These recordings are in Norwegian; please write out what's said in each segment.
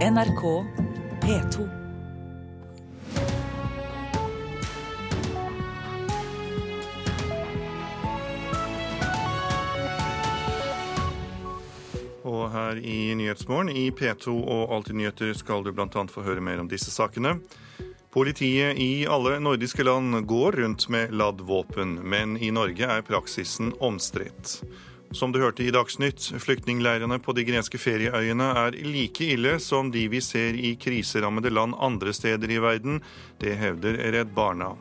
NRK P2. Og her i Nyhetsmorgen i P2 og Alltid nyheter skal du bl.a. få høre mer om disse sakene. Politiet i alle nordiske land går rundt med ladd våpen, men i Norge er praksisen omstridt. Som du hørte i Dagsnytt, flyktningleirene på de greske ferieøyene er like ille som de vi ser i kriserammede land andre steder i verden. Det hevder Redd Barna.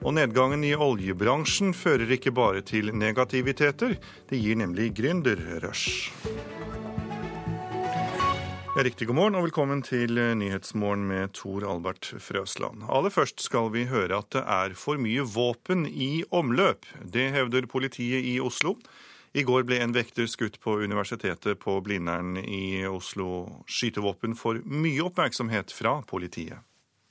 Og nedgangen i oljebransjen fører ikke bare til negativiteter, det gir nemlig gründerrush. Riktig god morgen og velkommen til Nyhetsmorgen med Tor Albert Frøsland. Aller først skal vi høre at det er for mye våpen i omløp. Det hevder politiet i Oslo. I går ble en vekter skutt på Universitetet på Blindern i Oslo. Skytevåpen får mye oppmerksomhet fra politiet.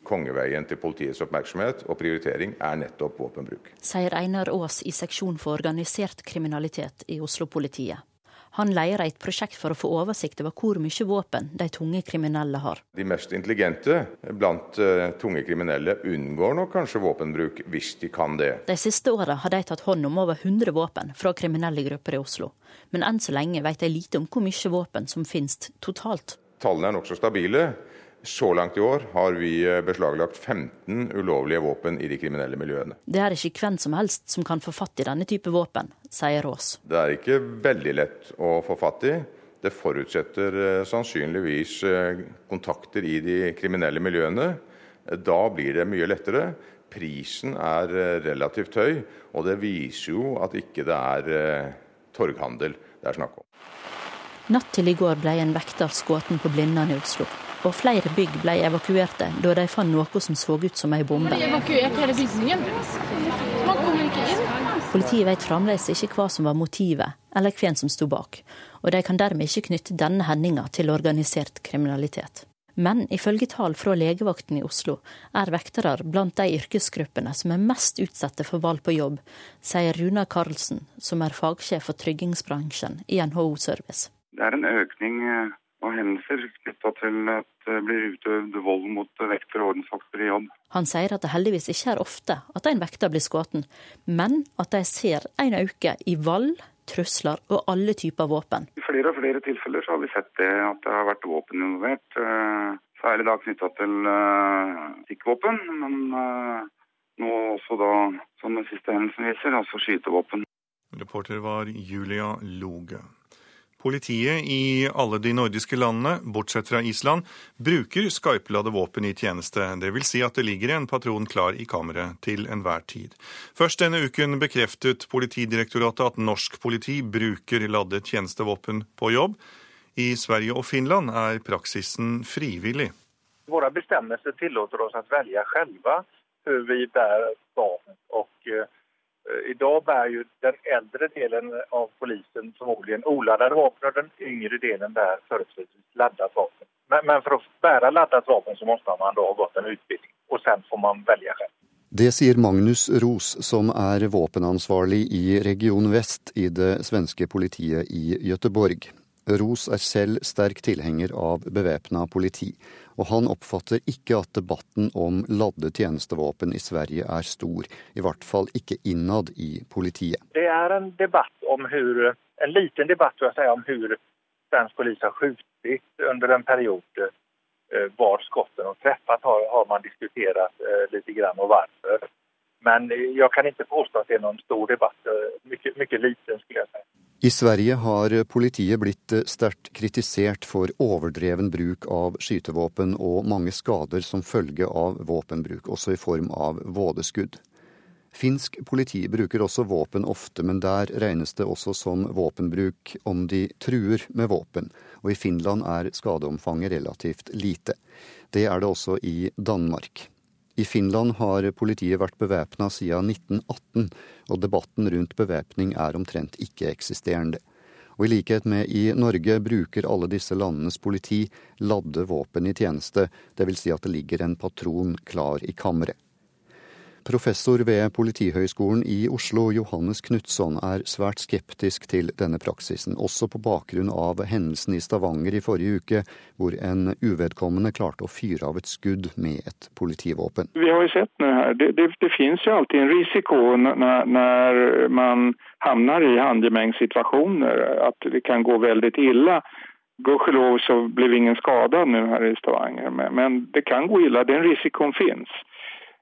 Kongeveien til politiets oppmerksomhet og prioritering er nettopp våpenbruk. Sier Einar Aas i seksjon for organisert kriminalitet i Oslo-politiet. Han leder et prosjekt for å få oversikt over hvor mye våpen de tunge kriminelle har. De mest intelligente blant uh, tunge kriminelle unngår nok kanskje våpenbruk hvis de kan det. De siste åra har de tatt hånd om over 100 våpen fra kriminelle grupper i Oslo. Men enn så lenge vet de lite om hvor mye våpen som finnes totalt. Tallene er nokså stabile. Så langt i år har vi beslaglagt 15 ulovlige våpen i de kriminelle miljøene. Det er ikke hvem som helst som kan få fatt i denne type våpen, sier Rås. Det er ikke veldig lett å få fatt i. Det forutsetter sannsynligvis kontakter i de kriminelle miljøene. Da blir det mye lettere. Prisen er relativt høy, og det viser jo at ikke det er torghandel det er snakk om. Natt til i går ble en vekter skutt på Blindern i Oslo og flere bygg ble evakuerte da de fant noe som så ut som ei bombe. Evakuert hele bygningen. Man kommer ikke inn. Politiet vet fremdeles ikke hva som var motivet, eller hvem som sto bak, og de kan dermed ikke knytte denne hendinga til organisert kriminalitet. Men ifølge tall fra legevakten i Oslo er vektere blant de yrkesgruppene som er mest utsatte for vold på jobb, sier Runa Karlsen, som er fagsjef for tryggingsbransjen i NHO Service. Det er en økning og hendelser knytta til at det blir utøvd vold mot vekter og ordensvakter i jobb. Han sier at det heldigvis ikke er ofte at en vekter blir skutt, men at de ser en økning i vold, trusler og alle typer våpen. I flere og flere tilfeller så har vi sett det at det har vært våpen involvert. Særlig da knytta til stikkvåpen, men nå også da, som den siste hendelsen viser, altså skytevåpen. Reporter var Julia Loge. Politiet i alle de nordiske landene, bortsett fra Island, bruker skarpladde våpen i tjeneste. Det vil si at det ligger en patron klar i kammeret til enhver tid. Først denne uken bekreftet Politidirektoratet at norsk politi bruker ladde tjenestevåpen på jobb. I Sverige og Finland er praksisen frivillig. Våre bestemmelser tillater oss å velge selv hvordan vi bærer våpen. og i dag bär ju den äldre delen av polisen förmodligen oladdade vapen och den yngre delen bär företrädesvis laddat vapen. Men, men, for å bære laddat vapen så måste man då ha gått en utbildning og sen får man välja selv. Det sier Magnus Ros, som er våpenansvarlig i Region Vest i det svenske politiet i Göteborg. Ros er selv sterk tilhenger av bevæpna politi, og han oppfatter ikke at debatten om ladde tjenestevåpen i Sverige er stor, i hvert fall ikke innad i politiet. Det er en debatt om hur, en liten debatt si, om hvordan svensk politi har skutt under en periode. Hvor skotten har truffet, har, har, man diskutert eh, litt og hvorfor. Men jeg kan ikke påstå at det er noen stor debatt. Mye, mye liten, skulle jeg si. I Sverige har politiet blitt sterkt kritisert for overdreven bruk av skytevåpen og mange skader som følge av våpenbruk, også i form av vådeskudd. Finsk politi bruker også våpen ofte, men der regnes det også som våpenbruk om de truer med våpen, og i Finland er skadeomfanget relativt lite. Det er det også i Danmark. I Finland har politiet vært bevæpna siden 1918, og debatten rundt bevæpning er omtrent ikke-eksisterende. Og i likhet med i Norge bruker alle disse landenes politi ladde våpen i tjeneste, dvs. Si at det ligger en patron klar i kammeret. Professor ved Politihøgskolen i Oslo, Johannes Knutson, er svært skeptisk til denne praksisen, også på bakgrunn av hendelsen i Stavanger i forrige uke, hvor en uvedkommende klarte å fyre av et skudd med et politivåpen. Vi har jo sett nå her, det, det, det finnes jo alltid en risiko når, når man havner i handgemengssituasjoner, at det kan gå veldig ille. Gudskjelov så ble ingen skadet nå her i Stavanger, men det kan gå ille. Den risikoen finnes.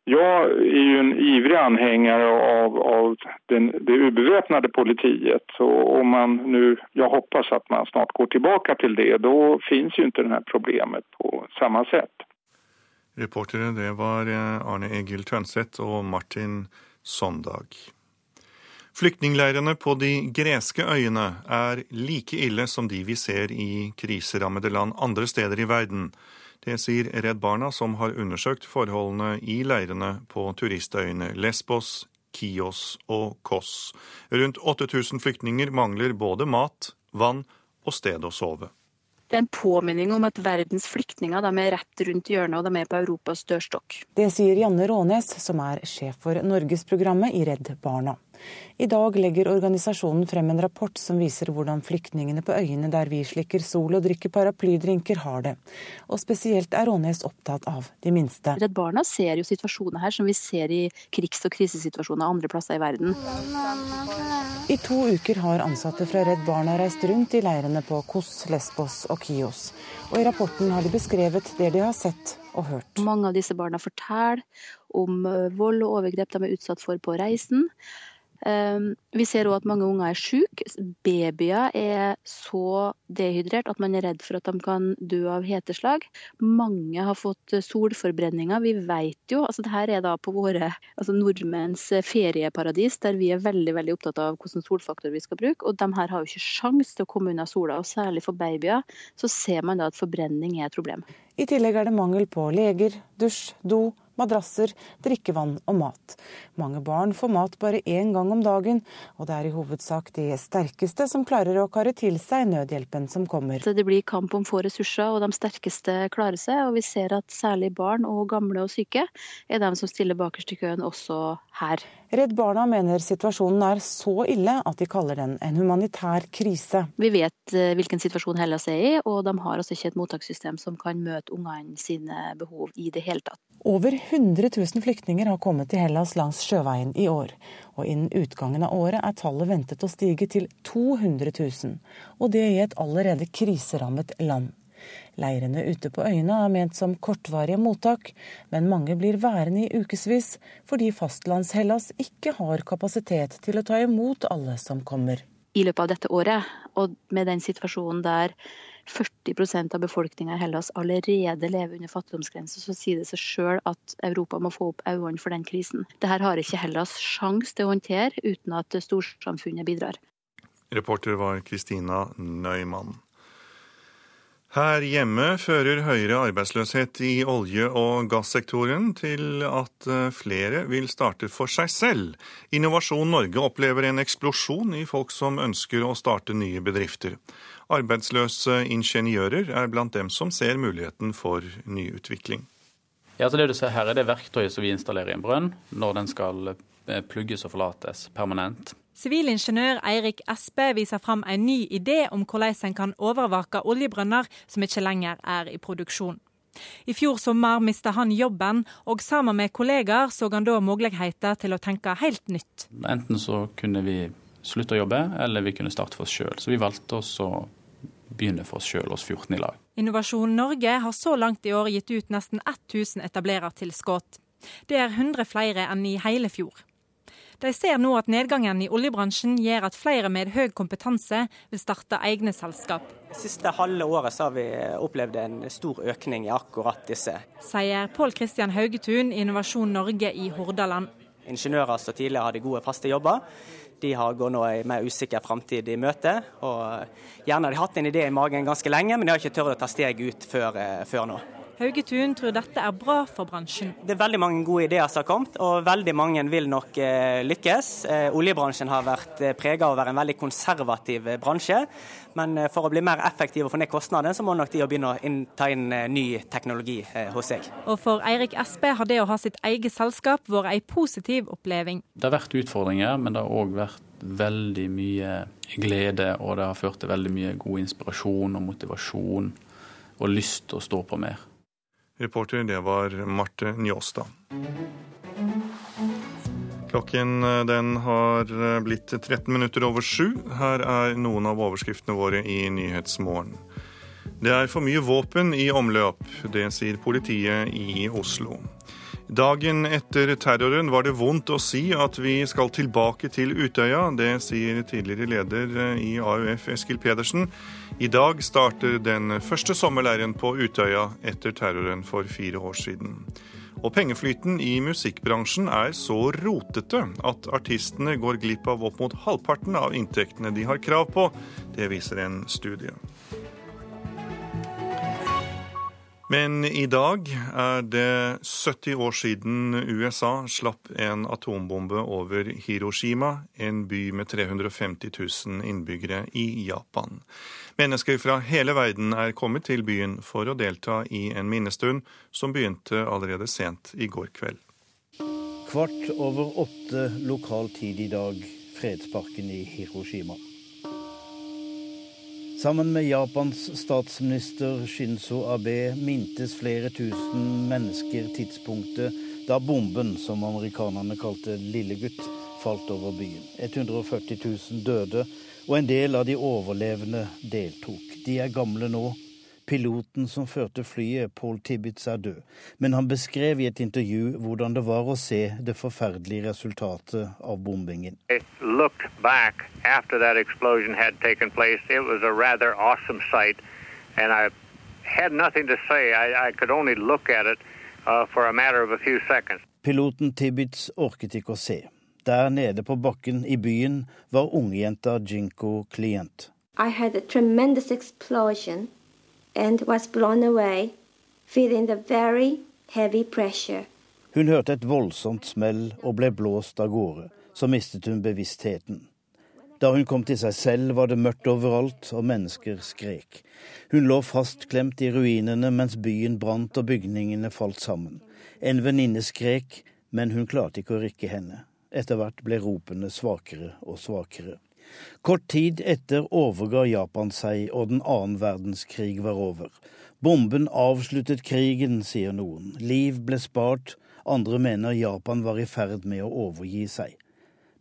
Jag är ju en ivrig anhängare av, av den, det ubeväpnade politiet. Och om man nu, jag hoppas att man snart går tillbaka till det, då finns ju inte det här problemet på samma sätt. Reportere det var eh, Arne Egil Tønseth og Martin Sondag. Flyktningleirene på de greske øyene er like ille som de vi ser i kriserammede land andre steder i verden. Det sier Redd Barna, som har undersøkt forholdene i leirene på turistøyene Lesbos, Kios og Kos. Rundt 8000 flyktninger mangler både mat, vann og sted å sove. Det er en påminning om at verdens flyktninger er rett rundt hjørnet, og de er på Europas dørstokk. Det sier Janne Rånes, som er sjef for Norgesprogrammet i Redd Barna. I dag legger organisasjonen frem en rapport som viser hvordan flyktningene på øyene der vi slikker sol og drikker paraplydrinker, har det. Og spesielt er Rånes opptatt av de minste. Redd Barna ser jo situasjoner her som vi ser i krigs- og krisesituasjoner andre plasser i verden. I to uker har ansatte fra Redd Barna reist rundt i leirene på Kos, Lesbos og Kios. Og i rapporten har de beskrevet det de har sett og hørt. Mange av disse barna forteller om eh, vold og overgrep de er utsatt for på reisen. Ehm, vi ser òg at mange unger er syke. Babyer er så dehydrert at man er redd for at de kan dø av heteslag. Mange har fått solforbrenninger. Vi vet jo, altså Dette er da på våre altså nordmenns ferieparadis, der vi er veldig veldig opptatt av hvilken solfaktor vi skal bruke. Og de her har jo ikke sjans til å komme unna sola. og Særlig for babyer så ser man da at forbrenning er et problem. I tillegg er det mangel på leger, dusj, do, madrasser, drikkevann og mat. Mange barn får mat bare én gang om dagen, og det er i hovedsak de sterkeste som klarer å kare til seg nødhjelpen som kommer. Det blir kamp om få ressurser, og de sterkeste klarer seg. Og vi ser at særlig barn og gamle og syke er de som stiller bakerst i køen også her. Redd Barna mener situasjonen er så ille at de kaller den en humanitær krise. Vi vet eh, hvilken situasjon Hellas er i, og de har altså ikke et mottakssystem som kan møte ungene sine behov i det hele tatt. Over 100 000 flyktninger har kommet til Hellas langs sjøveien i år. Og innen utgangen av året er tallet ventet å stige til 200 000. Og det i et allerede kriserammet land. Leirene ute på øyene er ment som kortvarige mottak, men mange blir værende i ukevis fordi fastlands-Hellas ikke har kapasitet til å ta imot alle som kommer. I løpet av dette året, og med den situasjonen der 40% av befolkninga i Hellas allerede lever under fattigdomsgrensa, så sier det seg sjøl at Europa må få opp øynene for den krisen. Dette har ikke Hellas sjans til å håndtere uten at storsamfunnet bidrar. Reporter var Kristina Nøymann. Her hjemme fører høyere arbeidsløshet i olje- og gassektoren til at eh, flere vil starte for seg selv. Innovasjon Norge opplever en eksplosjon i folk som ønsker å starte nye bedrifter. Arbeidsløse ingeniører er blant dem som ser muligheten for nyutvikling. Ja, det du ser her er det verktøyet som vi installerer i en brønn når den skal eh, plugges og forlates permanent. Sivilingeniør Eirik Espe viser fram en ny idé om hvordan en kan overvake oljebrønner som ikke lenger er i produksjon. I fjor sommer mista han jobben, og sammen med kollegaer så han da muligheter til å tenke helt nytt. Enten så kunne vi slutte å jobbe, eller vi kunne starte for oss sjøl. Så vi valgte oss å begynne for oss sjøl, oss 14 i lag. Innovasjon Norge har så langt i år gitt ut nesten 1000 etablerertilskudd. Det er 100 flere enn i hele fjor. De ser nå at nedgangen i oljebransjen gjør at flere med høy kompetanse vil starte egne selskap. Det siste halve året har vi opplevd en stor økning i akkurat disse. Sier Pål Kristian Haugetun, i Innovasjon Norge i Hordaland. Ingeniører som tidligere hadde gode, faste jobber, de har går nå en mer usikker framtid i møte. og Gjerne har de hatt en idé i magen ganske lenge, men de har ikke turt å ta steg ut før, eh, før nå. Haugetun tror dette er bra for bransjen. Det er veldig mange gode ideer som har kommet, og veldig mange vil nok eh, lykkes. Eh, oljebransjen har vært eh, prega av å være en veldig konservativ bransje. Men for å bli mer effektiv og få ned kostnadene, så må nok de begynne å ta inn ny teknologi hos seg. Og for Eirik Espe har det å ha sitt eget selskap vært en positiv oppleving. Det har vært utfordringer, men det har òg vært veldig mye glede, og det har ført til veldig mye god inspirasjon og motivasjon og lyst til å stå på mer. Reporter det var Marte Njåstad. Klokken eh, den har eh, blitt 13 minutter over sju. Her er noen av overskriftene våre i Nyhetsmorgen. Det er for mye våpen i omløp. Det sier politiet i Oslo. Dagen etter terroren var det vondt å si at vi skal tilbake til Utøya. Det sier tidligere leder i AUF Eskil Pedersen. I dag starter den første sommerleiren på Utøya etter terroren for fire år siden. Og pengeflyten i musikkbransjen er så rotete at artistene går glipp av opp mot halvparten av inntektene de har krav på. Det viser en studie. Men i dag er det 70 år siden USA slapp en atombombe over Hiroshima, en by med 350 000 innbyggere i Japan. Mennesker fra hele verden er kommet til byen for å delta i en minnestund som begynte allerede sent i går kveld. Kvart over åtte lokal tid i dag, fredsparken i Hiroshima. Sammen med Japans statsminister Shinzo Abe mintes flere tusen mennesker tidspunktet da bomben, som amerikanerne kalte Lillegutt, falt over byen. 140 000 døde, og en del av de overlevende deltok. De er gamle nå, Piloten som førte flyet, Paul Tibbets, er død, men han beskrev i et intervju hvordan det var å se det forferdelige resultatet av bombingen. Piloten Tibbets orket ikke å se. Der nede på bakken i byen var ungjenta Jinko klient. I had a tremendous explosion and was blown away, feeling the very heavy pressure. Hun hørte et voldsomt smell og ble blåst av gårde. Så mistet hun bevisstheten. Da hun kom til seg selv, var det mørkt overalt, og mennesker skrek. Hun lå fastklemt i ruinene mens byen brant og bygningene falt sammen. En venninne skrek, men hun klarte ikke å rikke henne. Etter hvert ble ropene svakere og svakere. Kort tid etter overga Japan seg, og den annen verdenskrig var over. Bomben avsluttet krigen, sier noen. Liv ble spart, andre mener Japan var i ferd med å overgi seg.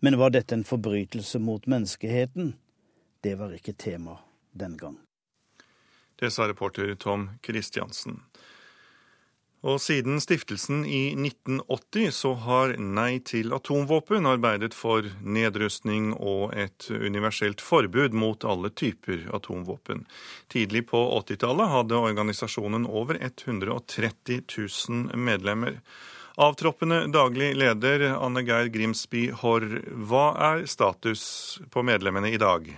Men var dette en forbrytelse mot menneskeheten? Det var ikke tema den gang. Det sa reporter Tom Christiansen. Og siden stiftelsen i 1980 så har Nei til atomvåpen arbeidet for nedrustning og et universelt forbud mot alle typer atomvåpen. Tidlig på 80-tallet hadde organisasjonen over 130 000 medlemmer. Avtroppende daglig leder Anne Geir Grimsby Haarr, hva er status på medlemmene i dag?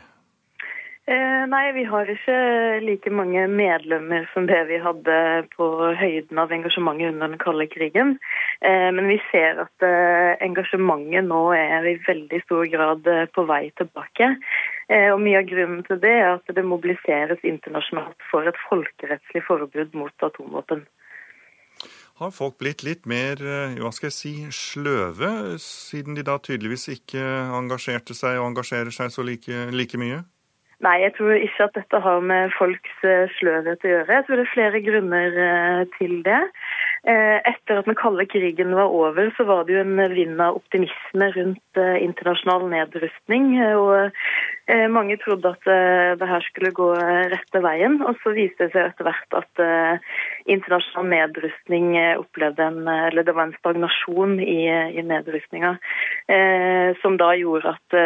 Eh, nei, vi har ikke like mange medlemmer som det vi hadde på høyden av engasjementet under den kalde krigen. Eh, men vi ser at eh, engasjementet nå er i veldig stor grad på vei tilbake. Og Mye av grunnen til det er at det mobiliseres internasjonalt for et folkerettslig forbud mot atomvåpen. Har folk blitt litt mer hva skal jeg si, sløve, siden de da tydeligvis ikke engasjerte seg og engasjerer seg så like, like mye? Nei, jeg tror ikke at dette har med folks eh, sløvhet å gjøre. Jeg tror det er flere grunner eh, til det. Eh, etter at den kalde krigen var over, så var det jo en vind av optimisme rundt eh, internasjonal nedrustning. Og eh, mange trodde at det her skulle gå rette veien. Og så viste det seg etter hvert at internasjonal nedrustning opplevde en Eller det var en stagnasjon i, i nedrustninga. Som da gjorde at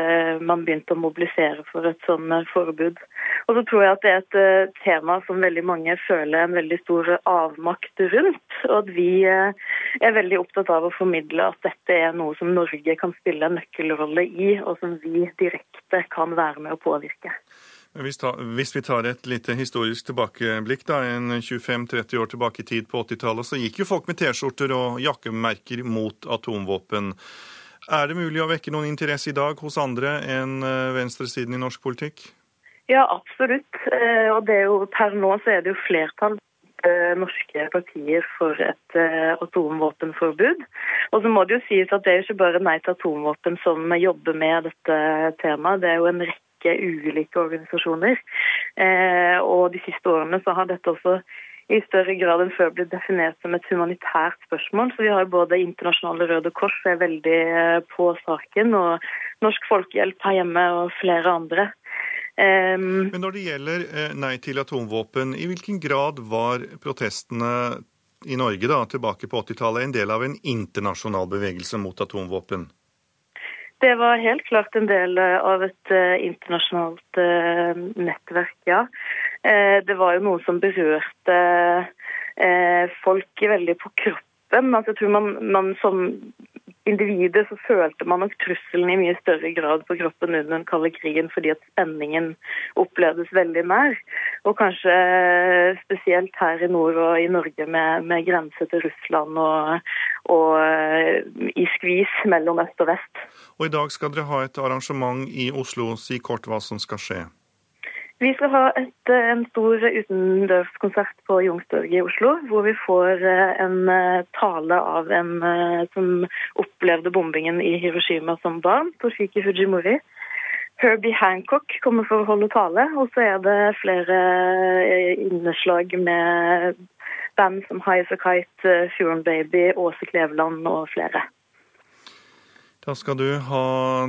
man begynte å mobilisere for et sånn forbud. Og så tror jeg at det er et tema som veldig mange føler en veldig stor avmakt rundt. og at vi eh, er veldig opptatt av å formidle at dette er noe som Norge kan spille en nøkkelrolle i, og som vi direkte kan være med å påvirke. Hvis, ta, hvis, vi tar et lite historisk tilbakeblikk, da, en 25-30 år tilbake i tid på 80-tallet, så gikk jo folk med T-skjorter og jakkemerker mot atomvåpen. Er det mulig å vekke noen interesse i dag hos andre enn eh, venstresiden i norsk politikk? Ja, absolutt. Eh, og det er jo, per nå så er det jo flertall norske partier for et atomvåpenforbud. Og så må det jo sies at det er jo ikke bare Nei til atomvåpen som jobber med dette temaet. Det er jo en rekke ulike organisasjoner. Eh, og de siste årene så har dette også i større grad enn før blitt definert som et humanitært spørsmål. Så vi har både Internasjonale Røde Kors er veldig eh, på saken, og Norsk Folkehjelp her hjemme og flere andre. Um, Men når det gjelder eh, nei til atomvåpen, i hvilken grad var protestene i Norge da, tilbake på 80-tallet en del av en internasjonal bevegelse mot atomvåpen? Det var helt klart en del eh, av et uh, internasjonalt nettverk, ja. Det var jo noe som berørte folk veldig på kroppen. Altså, jeg tror man, man som individet så følte man nok trusselen i mye større grad på kroppen under den kalde krigen, fordi at spenningen opplevdes veldig nær. Og kanskje spesielt her i nord og i Norge med, med grense til Russland og, og eh, i skvis mellom øst og vest. Og I dag skal dere ha et arrangement i Oslo. Si kort hva som skal skje. Vi skal ha et, eh, en stor utendørskonsert på Youngstorget i Oslo, hvor vi får eh, en eh, tale av en som opplevde bombingen i Hiroshima som barn, Toshiki Fujimori. Herbie Hancock kommer for å holde tale, og så er det flere innslag med band som High As A Kite, Fjorden Baby, Åse Kleveland og flere. Da skal du ha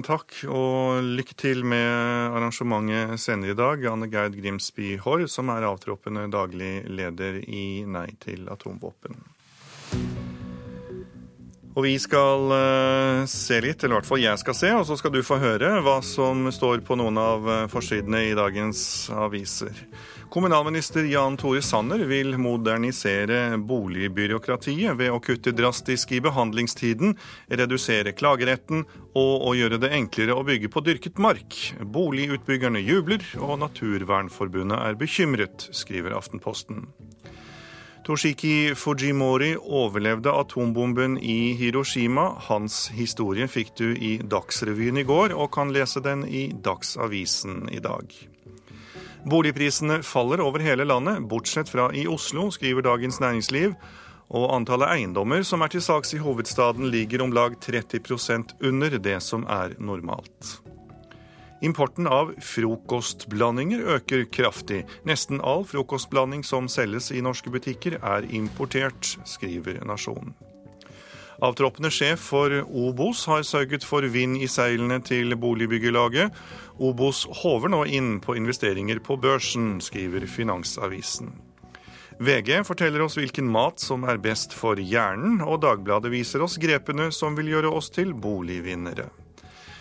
takk og lykke til med arrangementet senere i dag. Anne Geid Grimsby Haarr, som er avtroppende daglig leder i Nei til atomvåpen. Og vi skal uh, se litt, eller i hvert fall jeg skal se, og så skal du få høre hva som står på noen av eh, forsidene i dagens aviser. Kommunalminister Jan Tore Sanner vil modernisere boligbyråkratiet ved å kutte drastisk i behandlingstiden, redusere klageretten og å gjøre det enklere å bygge på dyrket mark. Boligutbyggerne jubler, og Naturvernforbundet er bekymret, skriver Aftenposten. Toshiki Fujimori overlevde atombomben i Hiroshima. Hans historie fikk du i Dagsrevyen i går, og kan lese den i Dagsavisen i dag. Boligprisene faller over hele landet, bortsett fra i Oslo, skriver Dagens Næringsliv. Og antallet eiendommer som er til saks i hovedstaden ligger om lag 30% under det som er normalt. Importen av frokostblandinger øker kraftig. Nesten all frokostblanding som selges i norske butikker er importert, skriver Nasjonen. Avtroppende sjef for Obos har sørget for vind i seilene til boligbyggelaget. Obos håver nå inn på investeringer på børsen, skriver Finansavisen. VG forteller oss hvilken mat som er best for hjernen, og Dagbladet viser oss grepene som vil gjøre oss til boligvinnere.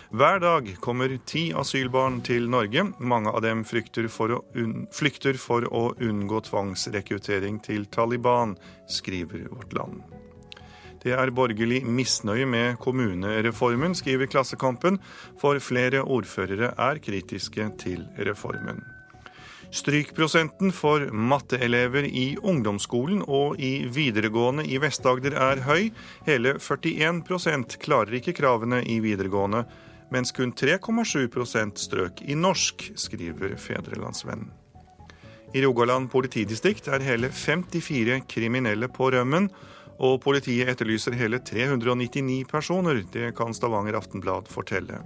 Hver dag kommer ti asylbarn til Norge. Mange av dem for flykter for å unngå tvangsrekruttering til Taliban, skriver Vårt Land. Det er borgerlig misnøye med kommunereformen, skriver Klassekampen, for flere ordførere er kritiske til reformen. Strykprosenten for matteelever i ungdomsskolen og i videregående i Vest-Agder er høy. Hele 41% klarer ikke kravene i videregående, mens kun 3,7% strøk i norsk, skriver Fedrelandsvennen. I Rogaland politidistrikt er hele 54 kriminelle på rømmen. Og politiet etterlyser hele 399 personer. Det kan Stavanger Aftenblad fortelle.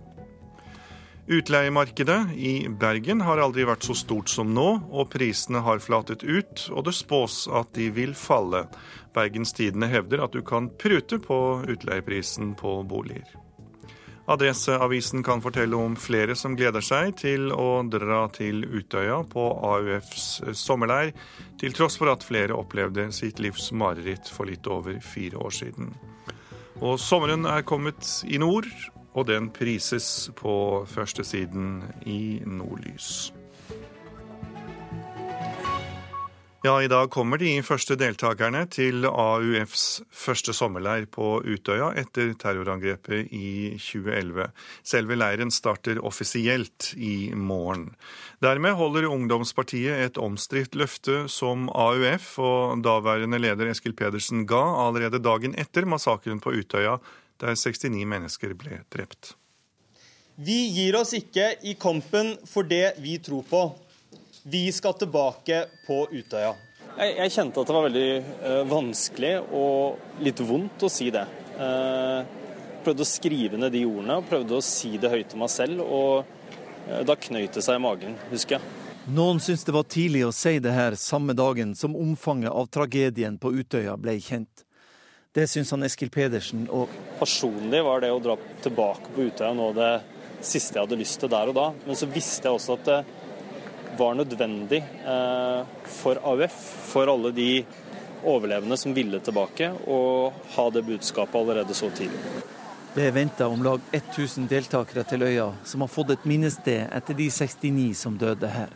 Utleiemarkedet i Bergen har aldri vært så stort som nå, og prisene har flatet ut, og det spås at de vil falle. Bergens Tidende hevder at du kan prute på utleieprisen på boliger. Adresseavisen kan fortelle om flere som gleder seg til å dra til Utøya på AUFs sommerleir, til tross for at flere opplevde sitt livs mareritt for litt over fire år siden. Og sommeren er kommet i nord, og den prises på førstesiden i Nordlys. Ja, i dag kommer de første deltakerne til AUFs første sommerleir på Utøya etter terrorangrepet i 2011. Selve leiren starter offisielt i morgen. Dermed holder ungdomspartiet et omstridt løfte som AUF og daværende leder Eskil Pedersen ga allerede dagen etter massakren på Utøya, der 69 mennesker ble drept. Vi gir oss ikke i kampen for det vi tror på. Vi skal tilbake på Utøya. Jeg, jeg kjente at det var veldig uh, vanskelig og litt vondt å si det. Uh, prøvde å skrive ned de ordene, prøvde å si det høyt til meg selv. Og uh, da knøyt det seg i magen, husker jeg. Noen syns det var tidlig å si det her samme dagen som omfanget av tragedien på Utøya ble kjent. Det syns han Eskil Pedersen òg. Personlig var det å dra tilbake på Utøya nå det siste jeg hadde lyst til der og da. Men så visste jeg også at var nødvendig eh, for AUF, for alle de overlevende som ville tilbake, å ha det budskapet allerede så tidlig. Det er venta om lag 1000 deltakere til øya, som har fått et minnested etter de 69 som døde her.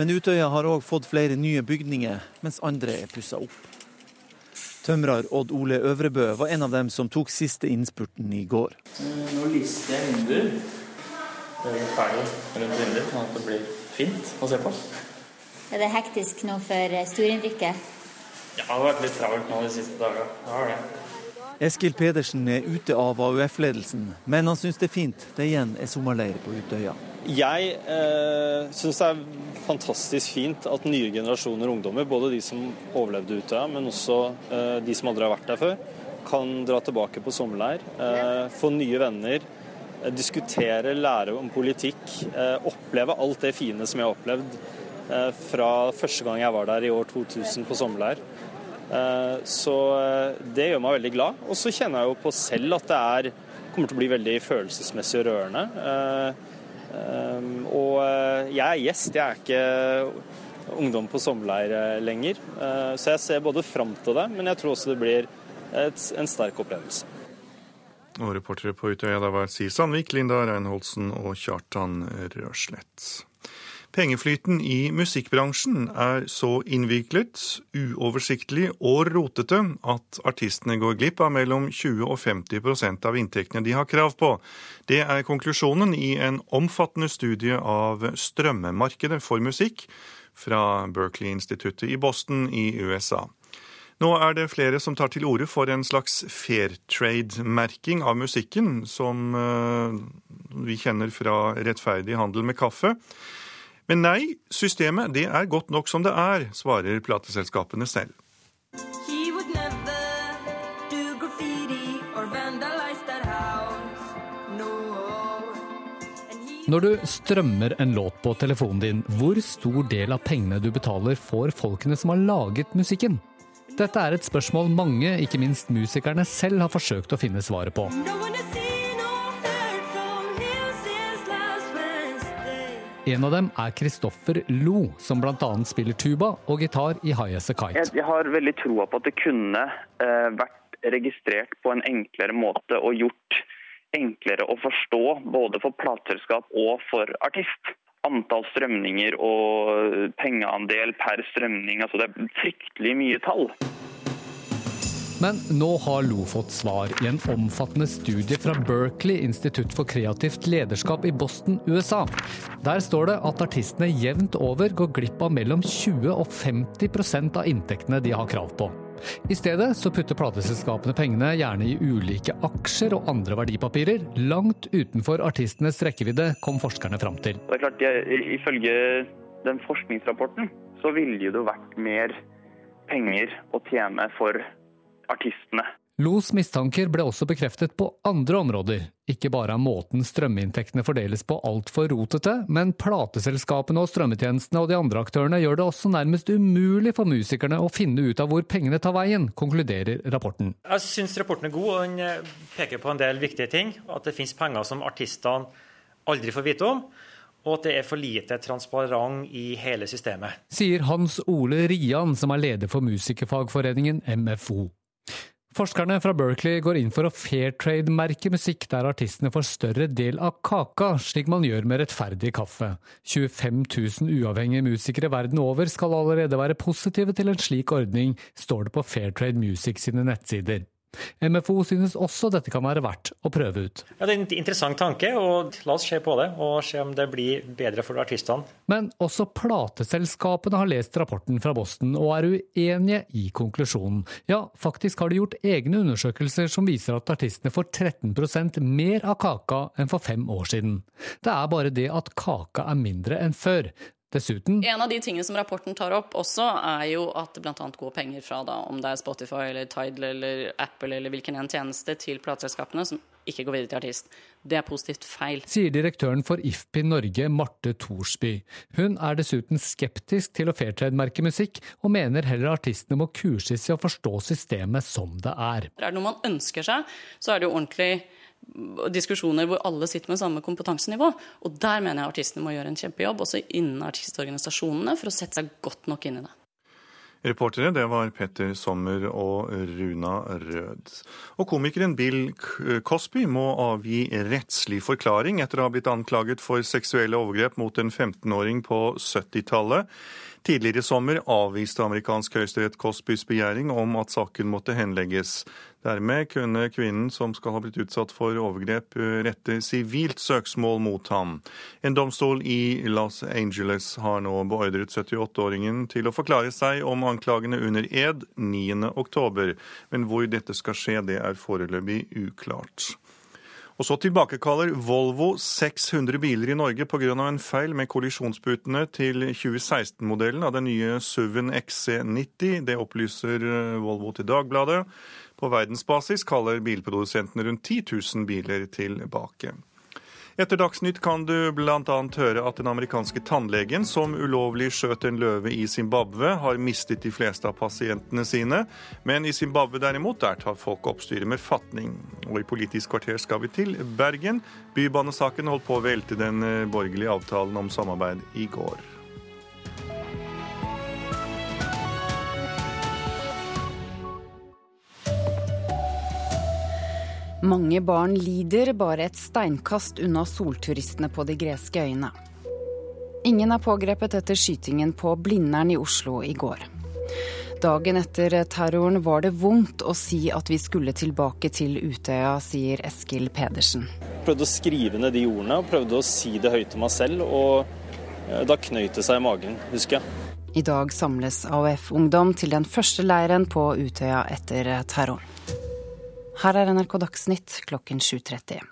Men Utøya har òg fått flere nye bygninger, mens andre er pussa opp. Tømrer Odd Ole Øvrebø var en av dem som tok siste innspurten i går. Nå lister jeg vinduer ferdig rundt vinduet, sånn at det blir fint å se på. Er det hektisk nå for eh, storinnrykket? Ja, det har vært litt travelt nå de siste dagene. Det har det. Eskil Pedersen er ute av AUF-ledelsen, men han syns det er fint det igjen er sommerleir på Utøya. Jeg eh, syns det er fantastisk fint at nye generasjoner ungdommer, både de som overlevde Utøya, men også eh, de som aldri har vært der før, kan dra tilbake på sommerleir, eh, få nye venner diskutere, lære om politikk, eh, oppleve alt det fine som jeg har opplevd eh, fra første gang jeg var der i år 2000 på sommerleir. Så det gjør meg veldig glad. Og så kjenner jeg jo på selv at det er, kommer til å bli veldig følelsesmessig og rørende. Og jeg er gjest, jeg er ikke ungdom på sommerleir lenger. Så jeg ser både fram til det, men jeg tror også det blir en sterk opplevelse. Og reportere på Utøya da var Siv Sandvik, Linda Reinholdsen og Kjartan Røslett. Pengeflyten i musikkbransjen er så innviklet, uoversiktlig og rotete at artistene går glipp av mellom 20 og 50% av inntektene de har krav på. Det er konklusjonen i en omfattende studie av strømmemarkedet for musikk fra Berkeley-instituttet i Boston i USA. Nå er det flere som tar til orde for en slags fair trade-merking av musikken, som eh, vi kjenner fra rettferdig handel med kaffe. Men nei, systemet det er godt nok som det er, svarer plateselskapene selv. Når du strømmer en låt på telefonen din, hvor stor del av pengene du betaler, får folkene som har laget musikken? Dette er et spørsmål mange, ikke minst musikerne selv, har forsøkt å finne svaret på. En av dem er Kristoffer Lo, som bl.a. spiller tuba og gitar i High As A Kite. Jeg har veldig troa på at det kunne eh, vært registrert på en enklere måte og gjort enklere å forstå både for plateselskap og for artist antall strømninger og pengeandel per strømning. Altså det er fryktelig mye tall. Men nå har Lo fått svar i en omfattende studie fra Berkeley institutt for kreativt lederskap i Boston, USA. Der står det at artistene jevnt over går glipp av mellom 20 og 50% av inntektene de har krav på. I stedet så putter plateselskapene pengene gjerne i ulike aksjer og andre verdipapirer, langt utenfor artistenes rekkevidde, kom forskerne fram til. Det er klart, Ifølge den forskningsrapporten så ville det vært mer penger å tjene for artistene. Los mistanker ble også bekreftet på andre områder. Ikke bare er måten strøminntektene fordeles på altfor rotete, men plateselskapene og strømmetjenestene og de andre aktørene gjør det også nærmest umulig for musikerne å finne ut av hvor pengene tar veien, konkluderer rapporten. Jeg syns rapporten er god, og den eh, peker på en del viktige ting. At det finnes penger som artistene aldri får vite om og at det er for lite transparent i hele systemet. Sier Hans Ole Rian, som er leder for musikerfagforeningen MFO. Forskerne fra Berkeley går inn for å fairtrade-merke musikk der artistene får større del av kaka, slik man gjør med rettferdig kaffe. 25 000 uavhengige musikere verden over skal allerede være positive til en slik ordning, står det på Fairtrade Music sine nettsider. MFO synes også dette kan være verdt å prøve ut. Ja, Det er en interessant tanke, og la oss se på det og se om det blir bedre for artistene. Men også plateselskapene har lest rapporten fra Boston og er uenige i konklusjonen. Ja, faktisk har de gjort egne undersøkelser som viser at artistene får 13 mer av kaka enn for fem år siden. Det er bare det at kaka er mindre enn før. Dessuten En av de tingene som rapporten tar opp også, er jo at det bl.a. går penger fra da, om det er Spotify eller Tidal eller Apple eller hvilken en tjeneste til plateselskapene som ikke går videre til artist. Det er positivt feil. Sier direktøren for IFPI Norge, Marte Thorsby. Hun er dessuten skeptisk til å fairtrade-merke musikk, og mener heller artistene må kurses i å forstå systemet som det er. Er det noe man ønsker seg, så er det jo ordentlig diskusjoner hvor alle sitter med samme kompetansenivå. Og der mener jeg artistene må gjøre en kjempejobb, også innen artistorganisasjonene, for å sette seg godt nok inn i det. Reportere det var Petter Sommer og Runa Rød. Og komikeren Bill Cosby må avgi rettslig forklaring etter å ha blitt anklaget for seksuelle overgrep mot en 15-åring på 70-tallet. Tidligere i sommer avviste amerikansk høyesterett Cosbys begjæring om at saken måtte henlegges. Dermed kunne kvinnen som skal ha blitt utsatt for overgrep, rette sivilt søksmål mot ham. En domstol i Los Angeles har nå beordret 78-åringen til å forklare seg om anklagene under ed 9.10, men hvor dette skal skje, det er foreløpig uklart. Og så tilbakekaller Volvo 600 biler i Norge pga. en feil med kollisjonsputene til 2016-modellen av den nye SUV-en XC90. Det opplyser eh, Volvo til Dagbladet. På verdensbasis kaller bilprodusentene rundt 10 000 biler tilbake. Etter Dagsnytt kan du bl.a. høre at den amerikanske tannlegen som ulovlig skjøt en løve i Zimbabwe, har mistet de fleste av pasientene sine. Men i Zimbabwe derimot, der tar folk oppstyret med fatning. Og i Politisk kvarter skal vi til Bergen. Bybanesaken holdt på å velte den eh, borgerlige avtalen om samarbeid i går. Mange barn lider bare et steinkast unna solturistene på de greske øyene. Ingen er pågrepet etter skytingen på Blindern i Oslo i går. Dagen etter terroren var det vondt å si at vi skulle tilbake til Utøya, sier Eskil Pedersen. Jeg prøvde å skrive ned de ordene og prøvde å si det høyt til meg selv, og eh, da knøyt det seg i magen, husker jeg. I dag samles AUF-ungdom til den første leiren på Utøya etter terroren. Her er NRK Dagsnytt klokken 7.30.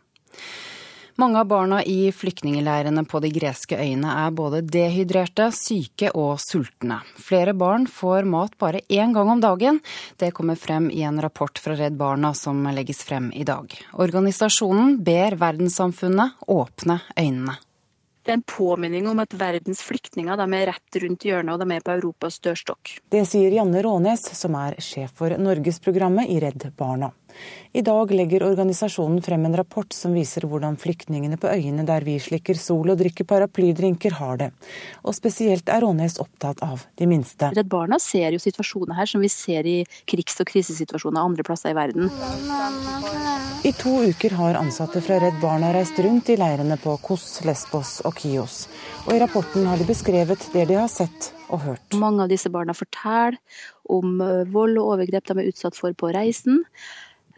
Mange av barna i flyktningleirene på de greske øyene er både dehydrerte, syke og sultne. Flere barn får mat bare én gang om dagen. Det kommer frem i en rapport fra Redd Barna som legges frem i dag. Organisasjonen ber verdenssamfunnet åpne øynene. Det er en påminning om at verdens flyktninger er rett rundt hjørnet, og de er på Europas dørstokk. Det sier Janne Rånes, som er sjef for Norgesprogrammet i Redd Barna. I dag legger organisasjonen frem en rapport som viser hvordan flyktningene på øyene der vi slikker sol og drikker paraplydrinker, har det. Og spesielt er Rånes opptatt av de minste. Redd Barna ser jo situasjoner her som vi ser i krigs- og krisesituasjoner andre plasser i verden. I to uker har ansatte fra Redd Barna reist rundt i leirene på Kos, Lesbos og Kios. Og i rapporten har de beskrevet det de har sett og hørt. Mange av disse barna forteller om eh, vold og overgrep de er utsatt for på reisen.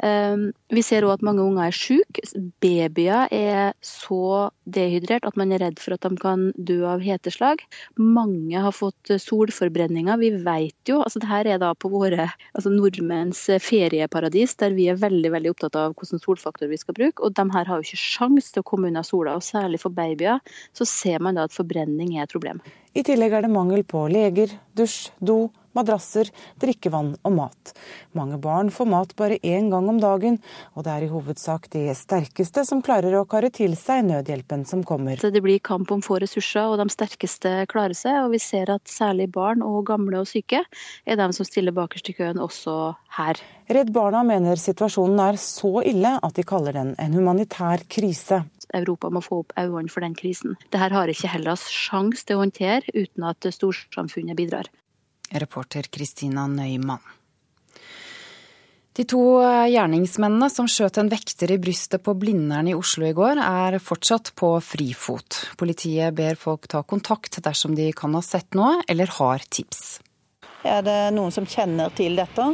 Ehm, vi ser òg at mange unger er syke. Babyer er så dehydrert at man er redd for at de kan dø av heteslag. Mange har fått solforbrenninger. Vi vet jo altså Dette er da på våre altså nordmenns ferieparadis, der vi er veldig veldig opptatt av hvilken solfaktor vi skal bruke. Og de her har jo ikke sjans til å komme unna sola. Og særlig for babyer så ser man da at forbrenning er et problem. I tillegg er det mangel på leger, dusj, do, madrasser, drikkevann og mat. Mange barn får mat bare én gang om dagen, og det er i hovedsak de sterkeste som klarer å kare til seg nødhjelpen som kommer. Det blir kamp om få ressurser, og de sterkeste klarer seg. Og vi ser at særlig barn og gamle og syke er de som stiller bakerst i køen også her. Redd Barna mener situasjonen er så ille at de kaller den en humanitær krise. Europa må få opp øynene for den krisen. Dette har ikke Hellas sjanse til å håndtere uten at storsamfunnet bidrar. Reporter Kristina Nøymann. De to gjerningsmennene som skjøt en vekter i brystet på Blindern i Oslo i går, er fortsatt på frifot. Politiet ber folk ta kontakt dersom de kan ha sett noe eller har tips. Er det noen som kjenner til dette,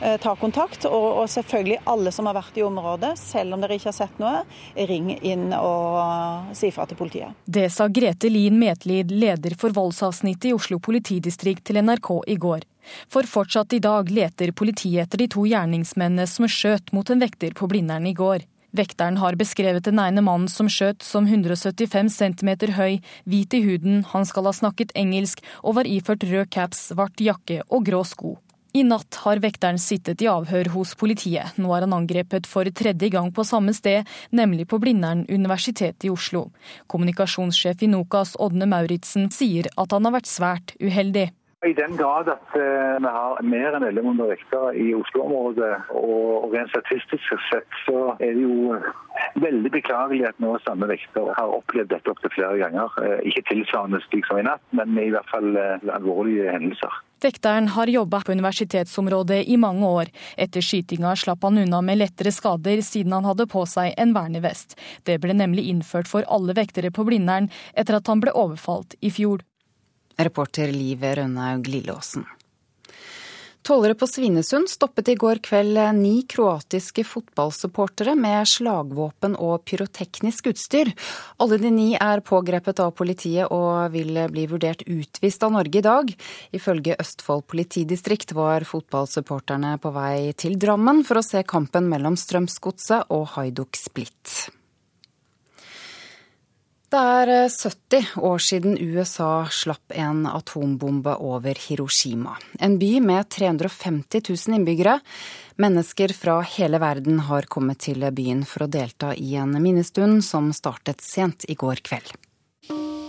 eh, ta kontakt. Og, og, selvfølgelig alle som har vært i området, selv om dere ikke har sett noe, ring inn og si fra til politiet. Det sa Grete Lien Metlid, leder for voldsavsnittet i Oslo politidistrikt til NRK i går. For fortsatt i dag leter politiet etter de to gjerningsmennene som skjøt mot en vekter på Blindern i går. Vekteren har beskrevet den ene mannen som skjøt som 175 cm høy, hvit i huden, han skal ha snakket engelsk og var iført rød caps, svart jakke og grå sko. I natt har vekteren sittet i avhør hos politiet. Nå er han angrepet for tredje gang på samme sted, nemlig på Blindern universitet i Oslo. Kommunikasjonssjef i Nokas, Ådne Mauritzen, sier at han har vært svært uheldig. I den grad at uh, vi har mer enn 1100 vektere i Oslo-området, og rent statistisk sett så er det jo veldig beklagelig at nå samme vekter har opplevd dette opptil flere ganger. Uh, ikke tilsvarende slik som i natt, men i hvert fall alvorlige hendelser. Vekteren har jobba på universitetsområdet i mange år. Etter skytinga slapp han unna med lettere skader, siden han hadde på seg en vernevest. Det ble nemlig innført for alle vektere på Blindern etter at han ble overfalt i fjor. Reporter Liv Rønnaug Lilleåsen. Tollere på Svinesund stoppet i går kveld ni kroatiske fotballsupportere med slagvåpen og pyroteknisk utstyr. Alle de ni er pågrepet av politiet og vil bli vurdert utvist av Norge i dag. Ifølge Østfold politidistrikt var fotballsupporterne på vei til Drammen for å se kampen mellom Strømsgodset og Haiduk Split. Det er 70 eh, år siden USA slapp en atombombe over Hiroshima. En by med 350 000 innbyggere. Mennesker fra hele verden har kommet til byen for å delta i en minnestund som startet sent i går kveld.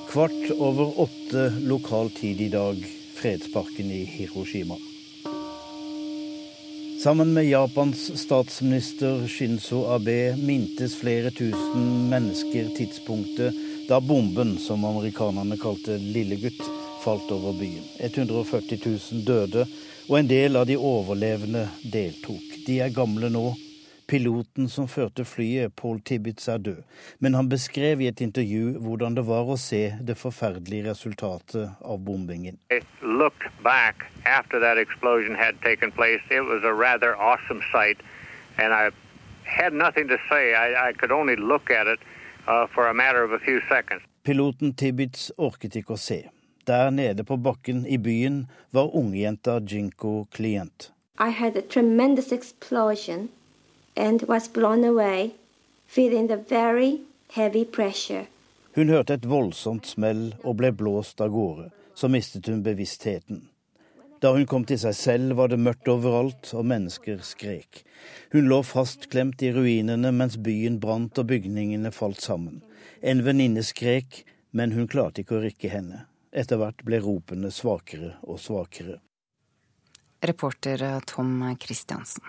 Kvart over åtte lokal tid i dag, fredsparken i Hiroshima. Sammen med Japans statsminister Shinzo Abe mintes flere tusen mennesker tidspunktet da bomben, som amerikanerne kalte Lillegutt, falt over byen. 140 000 døde, og en del av de overlevende deltok. De er gamle nå. Piloten som førte flyet, Paul Tibbets, er død, men han beskrev i et intervju hvordan det var å se det forferdelige resultatet av bombingen. had nothing to say. I, I could only look at it Piloten Tibbits orket ikke å se. Der nede på bakken i byen var ungjenta Jinko klient. I had a tremendous explosion and was blown away, feeling the very heavy pressure. Hun hørte et voldsomt smell og ble blåst av gårde. Så mistet hun bevisstheten. Da hun kom til seg selv, var det mørkt overalt, og mennesker skrek. Hun lå fastklemt i ruinene mens byen brant og bygningene falt sammen. En venninne skrek, men hun klarte ikke å rikke henne. Etter hvert ble ropene svakere og svakere. Reporter Tom Christiansen.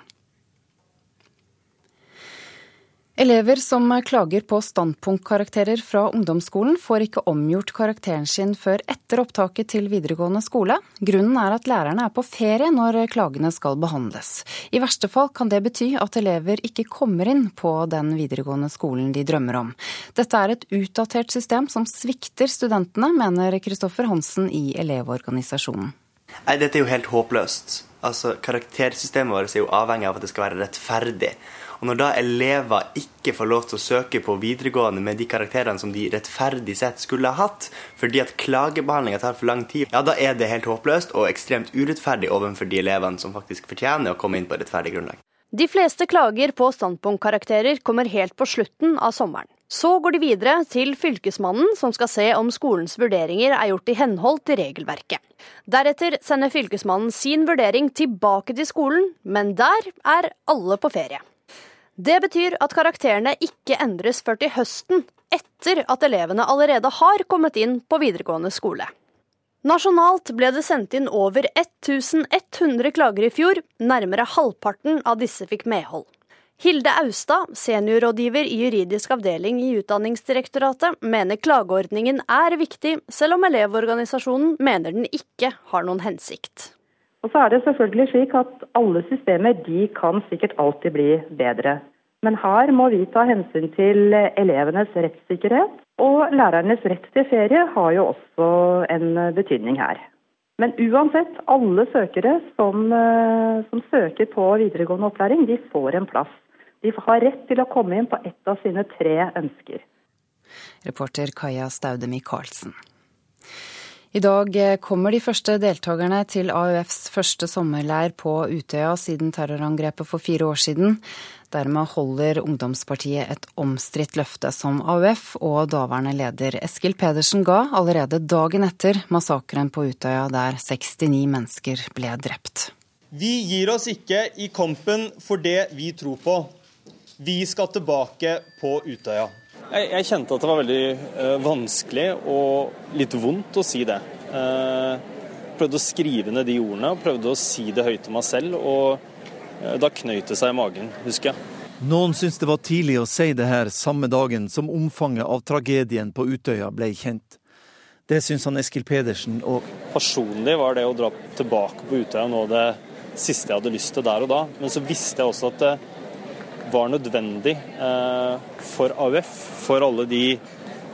Elever som klager på standpunktkarakterer fra ungdomsskolen, får ikke omgjort karakteren sin før etter opptaket til videregående skole. Grunnen er at lærerne er på ferie når klagene skal behandles. I verste fall kan det bety at elever ikke kommer inn på den videregående skolen de drømmer om. Dette er et utdatert system som svikter studentene, mener Kristoffer Hansen i Elevorganisasjonen. Nei, Dette er jo helt håpløst. Altså, Karaktersystemet vårt er jo avhengig av at det skal være rettferdig. Og når da elever ikke får lov til å søke på videregående med de karakterene som de rettferdig sett skulle ha hatt, fordi at klagebehandlinga tar for lang tid, ja, da er det helt håpløst og ekstremt urettferdig overfor de elevene som faktisk fortjener å komme inn på rettferdig grunnlag. De fleste klager på standpunktkarakterer kommer helt på slutten av sommeren. Så går de videre til Fylkesmannen, som skal se om skolens vurderinger er gjort i henhold til regelverket. Deretter sender Fylkesmannen sin vurdering tilbake til skolen, men der er alle på ferie. Det betyr at karakterene ikke endres før til høsten, etter at elevene allerede har kommet inn på videregående skole. Nasjonalt ble det sendt inn over 1100 klager i fjor, nærmere halvparten av disse fikk medhold. Hilde Austad, seniorrådgiver i juridisk avdeling i Utdanningsdirektoratet, mener klageordningen er viktig, selv om Elevorganisasjonen mener den ikke har noen hensikt. Og så er det selvfølgelig slik at alle systemer de kan sikkert alltid bli bedre. Men her må vi ta hensyn til elevenes rettssikkerhet. Og lærernes rett til ferie har jo også en betydning her. Men uansett, alle søkere som, eh, som søker på videregående opplæring, de får en plass. De har rett til å komme inn på ett av sine tre ønsker. Reporter Kaja Staude Michaelsen. I dag eh, kommer de første deltakerne til AUFs første sommerleir på Utøya siden terrorangrepet for fire år siden. Dermed holder ungdomspartiet et omstridt løfte som AUF og daværende leder Eskil Pedersen ga allerede dagen etter massakren på Utøya der 69 mennesker ble drept. Vi gir oss ikke i kampen for det vi tror på. Vi skal tilbake på Utøya. Jeg, jeg, kjente at det var veldig uh, vanskelig og litt vondt å si det. Uh, prøvde å skrive ned de ordene og prøvde å si det høyt til meg selv. Og uh, da knøyt det seg i magen, husker jeg. Noen syns det var tidlig å si det her samme dagen som omfanget av tragedien på Utøya ble kjent. Det syns han Eskil Pedersen òg. Personlig var det å dra tilbake på Utøya noe av det siste jeg hadde lyst til der og da. Men så visste jeg også at det var nødvendig eh, for AUF, for alle de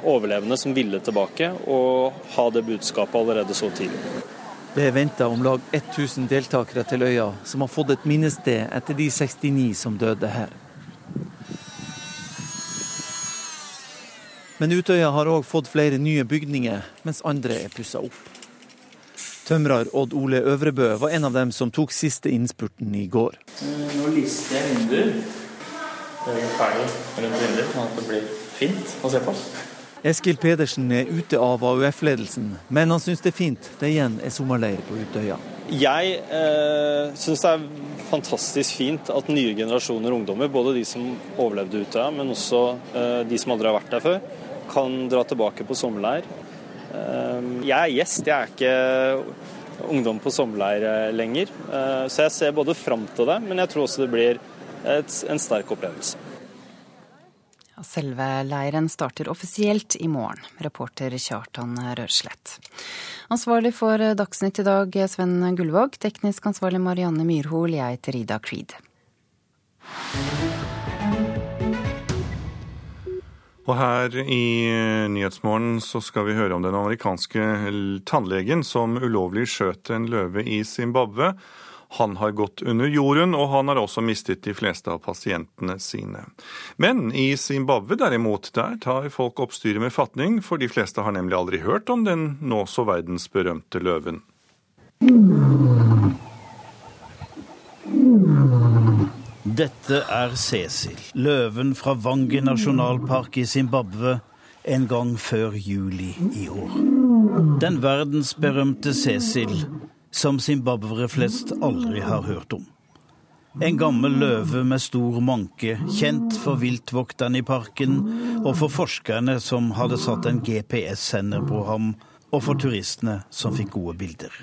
overlevende som ville tilbake, å ha det budskapet allerede så tidlig. Det er venta om lag 1000 deltakere til øya, som har fått et minnested etter de 69 som døde her. Men Utøya har òg fått flere nye bygninger, mens andre er pussa opp. Tømrer Odd Ole Øvrebø var en av dem som tok siste innspurten i går. Nå lister jeg vinduer ferdig rundt vinduet, sånn at det blir fint å se på. Eskil Pedersen er ute av AUF-ledelsen, men han syns det er fint det igjen er sommerleir på Utøya. Jeg eh, syns det er fantastisk fint at nye generasjoner ungdommer, både de som overlevde Utøya, men også eh, de som aldri har vært der før, kan dra tilbake på sommerleir. Eh, jeg er gjest, jeg er ikke ungdom på sommerleir eh, lenger. Eh, så jeg ser både fram til det, men jeg tror også det blir et, en sterk opplevelse. Selve leiren starter offisielt i morgen. Reporter Kjartan Rørslett. Ansvarlig for Dagsnytt i dag, Sven Gullvåg. Teknisk ansvarlig Marianne Myrhol. Jeg heter Ida Creed. Og her i Nyhetsmorgen så skal vi høre om den amerikanske tannlegen som ulovlig skjøt en løve i Zimbabwe. Han har gått under jorden, og han har også mistet de fleste av pasientene sine. Men i Zimbabwe derimot, der tar folk oppstyret med fatning, for de fleste har nemlig aldri hørt om den nå så verdensberømte løven. Dette er Cecil, løven fra Vangi nasjonalpark i Zimbabwe en gang før juli i år. Den verdensberømte Cecil som zimbabwere flest aldri har hørt om. En gammel løve med stor manke, kjent for viltvokterne i parken og for forskerne som hadde satt en GPS-sender på ham, og for turistene som fikk gode bilder.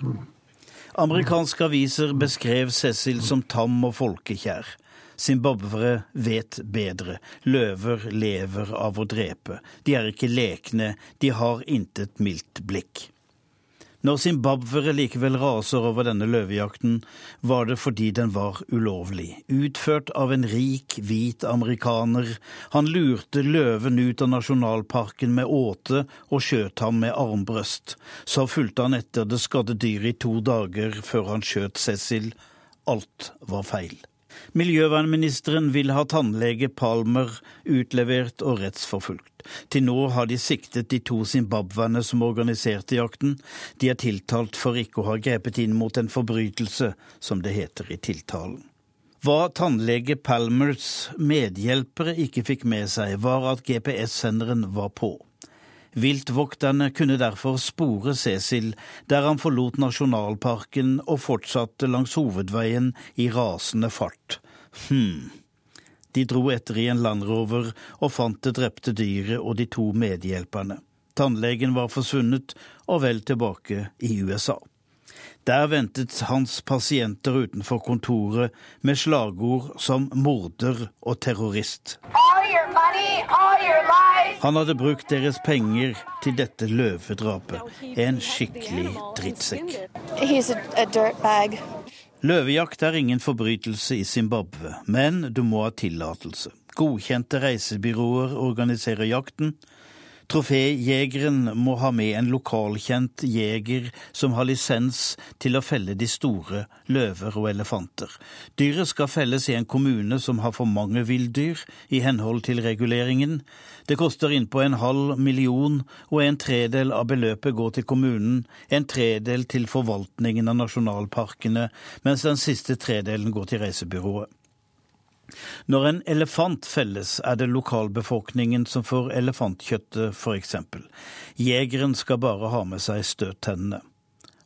Amerikanske aviser beskrev Cecil som tam og folkekjær. Zimbabwere vet bedre. Løver lever av å drepe. De er ikke lekne, de har intet mildt blikk. Når zimbabwere likevel raser over denne løvejakten, var det fordi den var ulovlig, utført av en rik, hvit amerikaner. Han lurte løven ut av nasjonalparken med åte og skjøt ham med armbrøst. Så fulgte han etter det skadde dyret i to dager før han skjøt Cecil. Alt var feil. Miljøvernministeren vil ha tannlege Palmer utlevert og rettsforfulgt. Til nå har de siktet de to zimbabwerne som organiserte jakten. De er tiltalt for ikke å ha grepet inn mot en forbrytelse, som det heter i tiltalen. Hva tannlege Palmers medhjelpere ikke fikk med seg, var at GPS-senderen var på. Viltvokterne kunne derfor spore Cecil der han forlot nasjonalparken og fortsatte langs hovedveien i rasende fart. Hm. De dro etter i en landrover og fant det drepte dyret og de to medhjelperne. Tannlegen var forsvunnet og vel tilbake i USA. Der ventet hans pasienter utenfor kontoret med slagord som morder og terrorist. Money, Han hadde brukt deres penger til dette løvedrapet. En skikkelig drittsekk. Løvejakt er ingen forbrytelse i Zimbabwe, men du må ha tillatelse. Godkjente reisebyråer organiserer jakten. Troféjegeren må ha med en lokalkjent jeger som har lisens til å felle de store løver og elefanter. Dyret skal felles i en kommune som har for mange villdyr, i henhold til reguleringen. Det koster innpå en halv million, og en tredel av beløpet går til kommunen, en tredel til forvaltningen av nasjonalparkene, mens den siste tredelen går til reisebyrået. Når en elefant felles, er det lokalbefolkningen som får elefantkjøttet, f.eks. Jegeren skal bare ha med seg støttennene.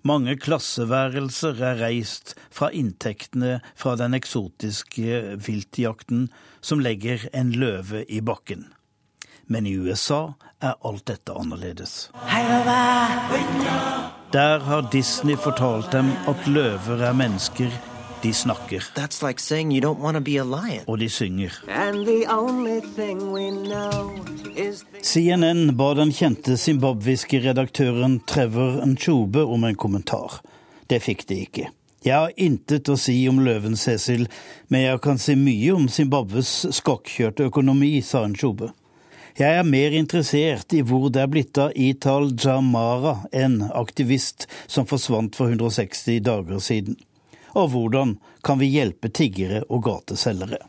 Mange klasseværelser er reist fra inntektene fra den eksotiske viltjakten som legger en løve i bakken. Men i USA er alt dette annerledes. Der har Disney fortalt dem at løver er mennesker de snakker. Like Og de synger. CNN ba den kjente zimbabwiske redaktøren Trevor Nchobe om en kommentar. Det fikk de ikke. Jeg har intet å si om løven, Cecil, men jeg kan si mye om Zimbabwes skokkjørte økonomi, sa Nchobe. Jeg er mer interessert i hvor det er blitt av Ital Jamara, en aktivist som forsvant for 160 dager siden og hvordan kan vi hjelpe tiggere og gateselgere.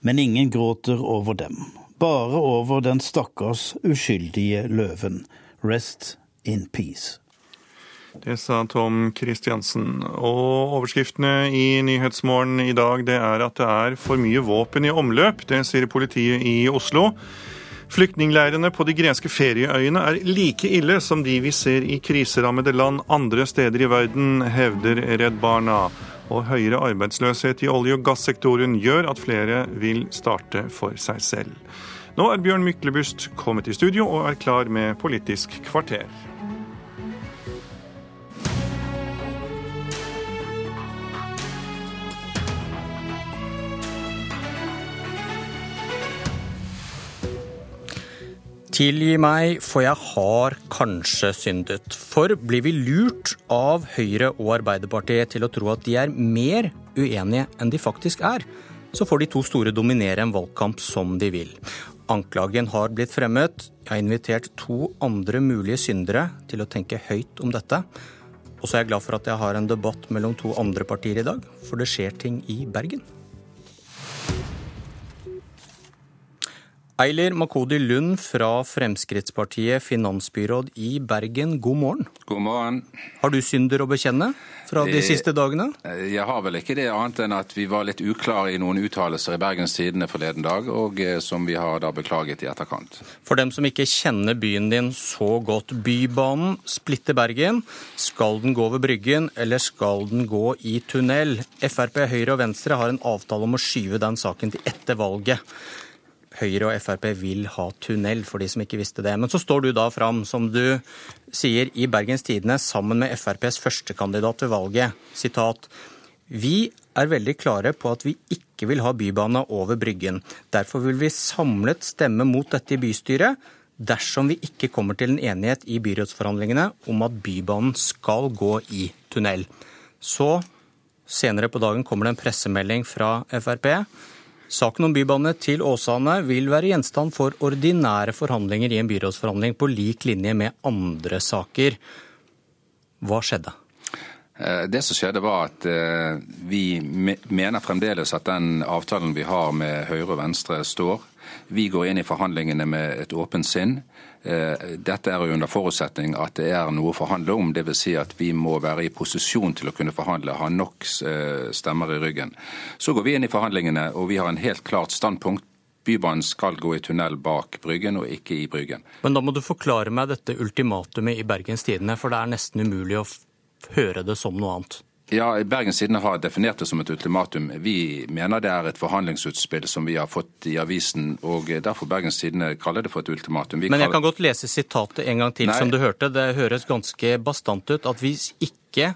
Men ingen gråter over dem, bare over den stakkars uskyldige løven. Rest in peace. Det sa Tom Kristiansen. Og overskriftene i Nyhetsmorgen i dag det er at det er for mye våpen i omløp. Det sier politiet i Oslo. Flyktningleirene på de greske ferieøyene er like ille som de vi ser i kriserammede land andre steder i verden, hevder Redd Barna. Og høyere arbeidsløshet i olje- og gassektoren gjør at flere vil starte for seg selv. Nå er Bjørn Myklebust kommet i studio og er klar med Politisk kvarter. Tilgi meg, for jeg har kanskje syndet. For blir vi lurt av Høyre og Arbeiderpartiet til å tro at de er mer uenige enn de faktisk er, så får de to store dominere en valgkamp som de vil. Anklagen har blitt fremmet. Jeg har invitert to andre mulige syndere til å tenke høyt om dette. Og så er jeg glad for at jeg har en debatt mellom to andre partier i dag, for det skjer ting i Bergen. Eiler Makodi Lund fra Fremskrittspartiet, finansbyråd i Bergen, god morgen. God morgen. Har du synder å bekjenne fra de siste dagene? Eh, jeg har vel ikke det, annet enn at vi var litt uklare i noen uttalelser i Bergens Tidende forleden dag, og eh, som vi har da beklaget i etterkant. For dem som ikke kjenner byen din så godt, Bybanen splitter Bergen. Skal den gå over Bryggen, eller skal den gå i tunnel? Frp, Høyre og Venstre har en avtale om å skyve den saken til etter valget. Høyre og Frp vil ha tunnel, for de som ikke visste det. Men så står du da fram, som du sier i Bergens Tidende, sammen med FrPs førstekandidat ved valget. Sitat. Vi er veldig klare på at vi ikke vil ha bybane over Bryggen. Derfor vil vi samlet stemme mot dette i bystyret dersom vi ikke kommer til en enighet i byrådsforhandlingene om at Bybanen skal gå i tunnel. Så senere på dagen kommer det en pressemelding fra Frp Saken om bybane til Åsane vil være gjenstand for ordinære forhandlinger i en byrådsforhandling på lik linje med andre saker. Hva skjedde? Eh, det som skjedde var at eh, Vi mener fremdeles at den avtalen vi har med Høyre og Venstre står. Vi går inn i forhandlingene med et åpent sinn. Eh, dette er jo under forutsetning at det er noe å forhandle om. Dvs. Si at vi må være i posisjon til å kunne forhandle, ha nok eh, stemmer i ryggen. Så går vi inn i forhandlingene, og vi har en helt klart standpunkt. Bybanen skal gå i tunnel bak Bryggen, og ikke i Bryggen. Men da må du forklare meg dette ultimatumet i Bergens Tidende, for det er nesten umulig å høre det som noe annet. Ja, Bergens Tidende har definert det som et ultimatum. Vi mener det er et forhandlingsutspill som vi har fått i avisen, og derfor Bergens Tidende kaller det for et ultimatum. Vi Men jeg kan godt lese sitatet en gang til, Nei. som du hørte. Det høres ganske bastant ut. At hvis ikke,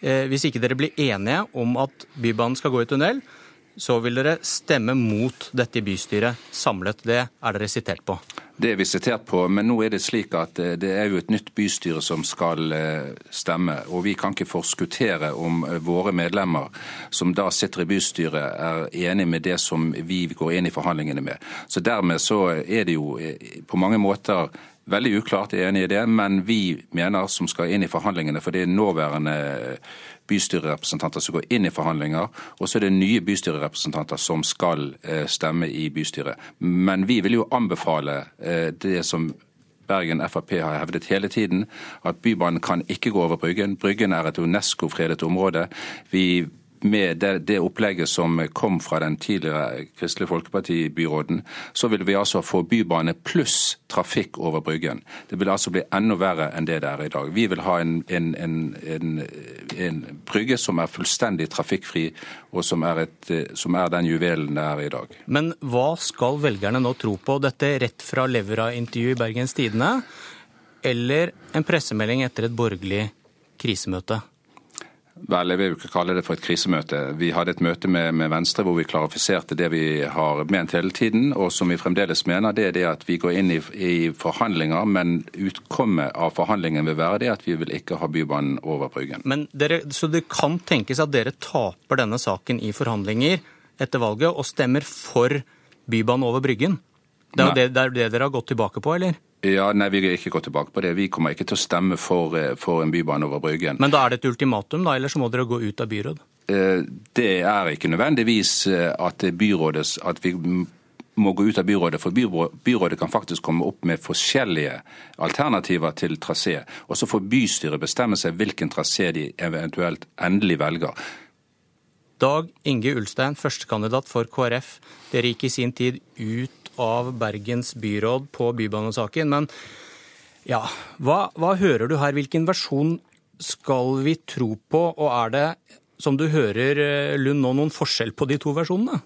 eh, hvis ikke dere blir enige om at Bybanen skal gå i tunnel, så vil dere stemme mot dette i bystyret samlet. Det er dere sitert på. Det er vi sitert på, men nå er det slik at eh, det er jo et nytt bystyre som skal eh, stemme. Og vi kan ikke forskuttere om eh, våre medlemmer som da sitter i bystyret er enig med det som vi går inn i forhandlingene med. Så dermed så er det jo på mange måter veldig uklart er enig i det, men vi mener som skal inn i forhandlingene, for det er nåværende bystyrerepresentanter som går inn i forhandlinger, og så er det nye bystyrerepresentanter som skal eh, stemme i bystyret. Men vi vil jo anbefale eh, det som Bergen Frp har hevdet hele tiden, at Bybanen kan ikke gå over Bryggen. Bryggen er et UNESCO-fredet område. Vi med det, det, opplegget som kom fra den tidligere Kristelig Folkeparti-byråden, så vil vi altså få bybane pluss trafikk over Bryggen. Det vil altså bli enda verre enn det det er i dag. Vi vil ha en, en, en, en brygge som er fullstendig trafikkfri, og som er, et, som er, den juvelen det er i dag. Men hva skal velgerne nå tro på? Dette rett fra Levra-intervjuet i Bergens Tidende, eller en pressemelding etter et borgerlig krisemøte? Vel, jeg vil ikke kalle det for et krisemøte. Vi hadde et møte med, med, Venstre hvor vi klarifiserte det vi har ment hele tiden, og som vi fremdeles mener. Det er det at vi går inn i, i forhandlinger, men utkommet av forhandlingen vil være det at vi vil ikke ha Bybanen over Bryggen. Men dere, Så det kan tenkes at dere taper denne saken i forhandlinger etter valget og stemmer for Bybanen over Bryggen? Det er jo det, det, er det dere har gått tilbake på, eller? Ja, nei, Vi vil ikke gå tilbake på det. Vi kommer ikke til å stemme for, eh, for en bybane over Bryggen. Men da er det et ultimatum, da, eller så må dere gå ut av byråd? Eh, det er ikke nødvendigvis eh, at, byrådet, at vi må gå ut av byrådet, for byrådet kan faktisk komme opp med forskjellige alternativer til trasé. Og så får bystyret bestemme seg hvilken trasé de eventuelt endelig velger. Dag Inge Ulstein, førstekandidat for KrF. Dere gikk i sin tid ut av Bergens byråd på bybanesaken. Men ja, hva, hva hører du her? Hvilken versjon skal vi tro på? Og er det, som du hører, eh, Lund, nå noen forskjell på de to versjonene?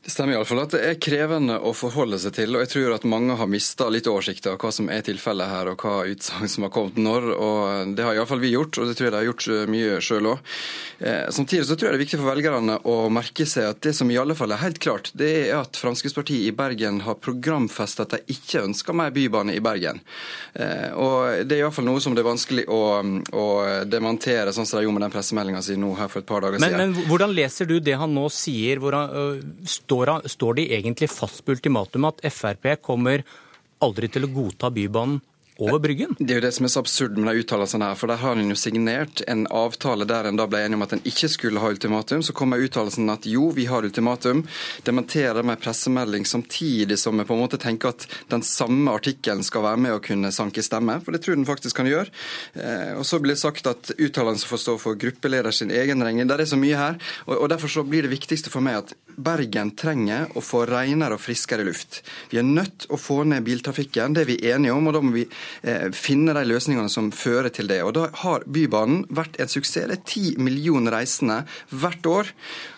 Det stemmer iallfall at det er krevende å forholde seg til. og Jeg tror at mange har mista litt oversikt av hva som er tilfellet her, og hva utsagn som har kommet når. og Det har iallfall vi gjort, og det tror jeg de har gjort mye sjøl òg. Eh, samtidig så tror jeg det er viktig for velgerne å merke seg at det som i alle fall er helt klart, det er at Fremskrittspartiet i Bergen har programfestet at de ikke ønsker mer bybane i Bergen. Eh, og Det er iallfall noe som det er vanskelig å, å demontere, sånn som de gjorde med den pressemeldinga si nå her for et par dager men, siden. Men hvordan leser du det han nå sier? hvor han, øh, står, står de egentlig fast på ultimatumet at Frp kommer aldri til å godta Bybanen over Bryggen? Det er jo det som er så absurd med de uttalelsene her. For der har en jo signert en avtale der en da ble enig om at en ikke skulle ha ultimatum. Så kommer uttalelsen at jo, vi har ultimatum. Dementerer med pressemelding samtidig som vi på en måte tenker at den samme artikkelen skal være med å kunne sanke stemme. For det tror den faktisk kan gjøre. Eh, og så blir det sagt at uttalelsen får stå for gruppeleder sin egen regning. Det er så mye her. Og derfor så blir det viktigste for meg at Bergen trenger å få renere og friskere luft. Vi er nødt å få ned biltrafikken, det er vi enige om. og Da må vi eh, finne de løsningene som fører til det. Og Da har Bybanen vært en suksess. Det er ti millioner reisende hvert år.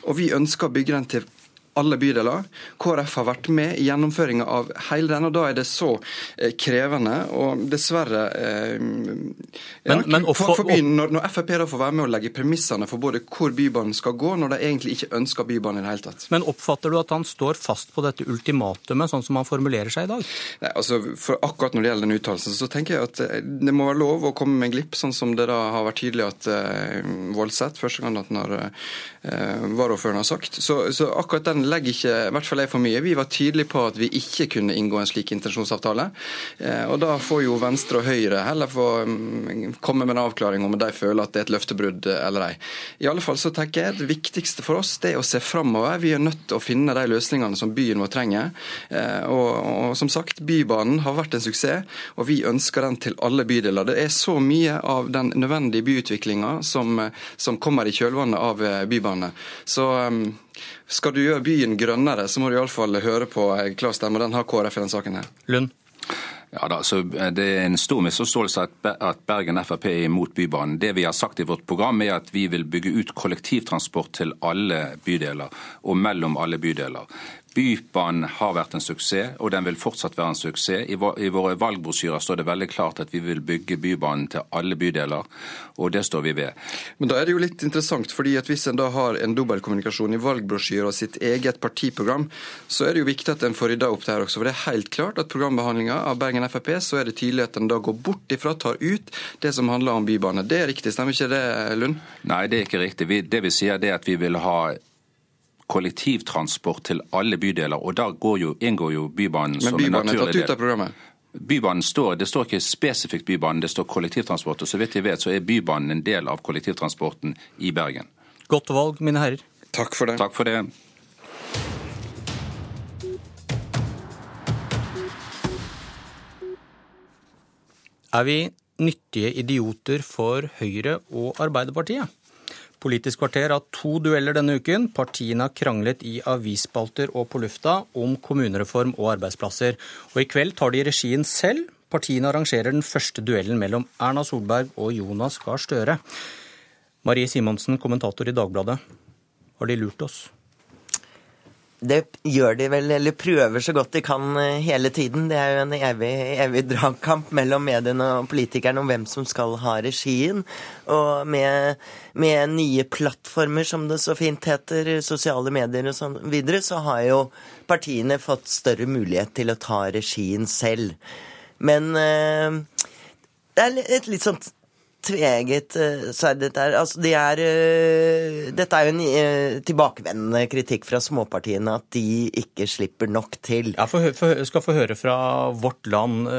Og vi ønsker å bygge den til alle bydeler. KrF har vært med i gjennomføringa av hele den, og da er det så eh, krevende. Og dessverre eh, ja, men, men, for, for byen, når, når, Frp da får være med å legge premissene for både hvor Bybanen skal gå, når de egentlig ikke ønsker Bybanen i det hele tatt. Men oppfatter du at han står fast på dette ultimatumet, sånn som han formulerer seg i dag? Nei, altså, for Akkurat når det gjelder den uttalelsen, så tenker jeg at eh, det må være lov å komme med en glipp, sånn som det da har vært tydelig at eh, Voldseth, første gang at når eh, varaordføreren har sagt. Så, så akkurat den legger ikke i hvert fall jeg for mye. Vi var tydelige på at vi ikke kunne inngå en slik intensjonsavtale. Eh, og Da får jo Venstre og Høyre heller få mm, komme med en avklaring om de føler at det er et løftebrudd eller ei. I alle fall så tenker jeg Det viktigste for oss det er å se framover. Vi er nødt til å finne de løsningene som byen vår trenger. Eh, og, og som sagt, Bybanen har vært en suksess, og vi ønsker den til alle bydeler. Det er så mye av den nødvendige byutviklinga som, som kommer i kjølvannet av eh, bybane. Så skal du gjøre byen grønnere, så må du iallfall høre på en klar stemme. Den har KrF i denne saken. her. Lund? Ja da, så eh, Det er en stor misforståelse at Bergen Frp er imot Bybanen. Det vi har sagt i vårt program er at vi vil bygge ut kollektivtransport til alle bydeler og mellom alle bydeler. Bybanen har vært en suksess, og den vil fortsatt være en suksess. I våre valgbrosjyrer står det veldig klart at vi vil bygge Bybanen til alle bydeler, og det står vi ved. Men da er det jo litt interessant, fordi at hvis en da har en dobbeltkommunikasjon i valgbrosjyrer og sitt eget partiprogram, så er det jo viktig at en får rydda opp der også. For det er helt klart at programbehandlinga av Bergen Frp, så er det tydelig at en da går bort ifra, tar ut det som handler om bybane. Det er riktig, stemmer ikke det, Lund? Nei, det er ikke riktig. Vi, det vi sier, er at vi vil ha kollektivtransport til alle bydeler, og da jo, inngår jo Bybanen som en naturlig del. Men Bybanen er tatt ut av programmet? Bybanen står, Det står ikke spesifikt Bybanen, det står kollektivtransport. og Så vidt jeg vet, så er Bybanen en del av kollektivtransporten i Bergen. Godt valg, mine herrer. Takk for det. Takk for det. Er vi nyttige idioter for Høyre og Arbeiderpartiet? Politisk kvarter har to dueller denne uken. Partiene har kranglet i avisspalter og på lufta om kommunereform og arbeidsplasser. Og i kveld tar de regien selv. Partiene arrangerer den første duellen mellom Erna Solberg og Jonas Gahr Støre. Marie Simonsen, kommentator i Dagbladet. Har de lurt oss? Det gjør de vel, eller prøver så godt de kan eh, hele tiden. Det er jo en evig, evig dragkamp mellom mediene og politikerne om hvem som skal ha regien. Og med, med, nye plattformer, som det så fint heter, sosiale medier og sånn videre, så har jo partiene fått større mulighet til å ta regien selv. Men øh, det er et litt sånt tveget uh, sverd, dette er. Altså, de er uh, dette er jo en uh, tilbakevendende kritikk fra småpartiene, at de ikke slipper nok til. Jeg skal få høre fra Vårt Land.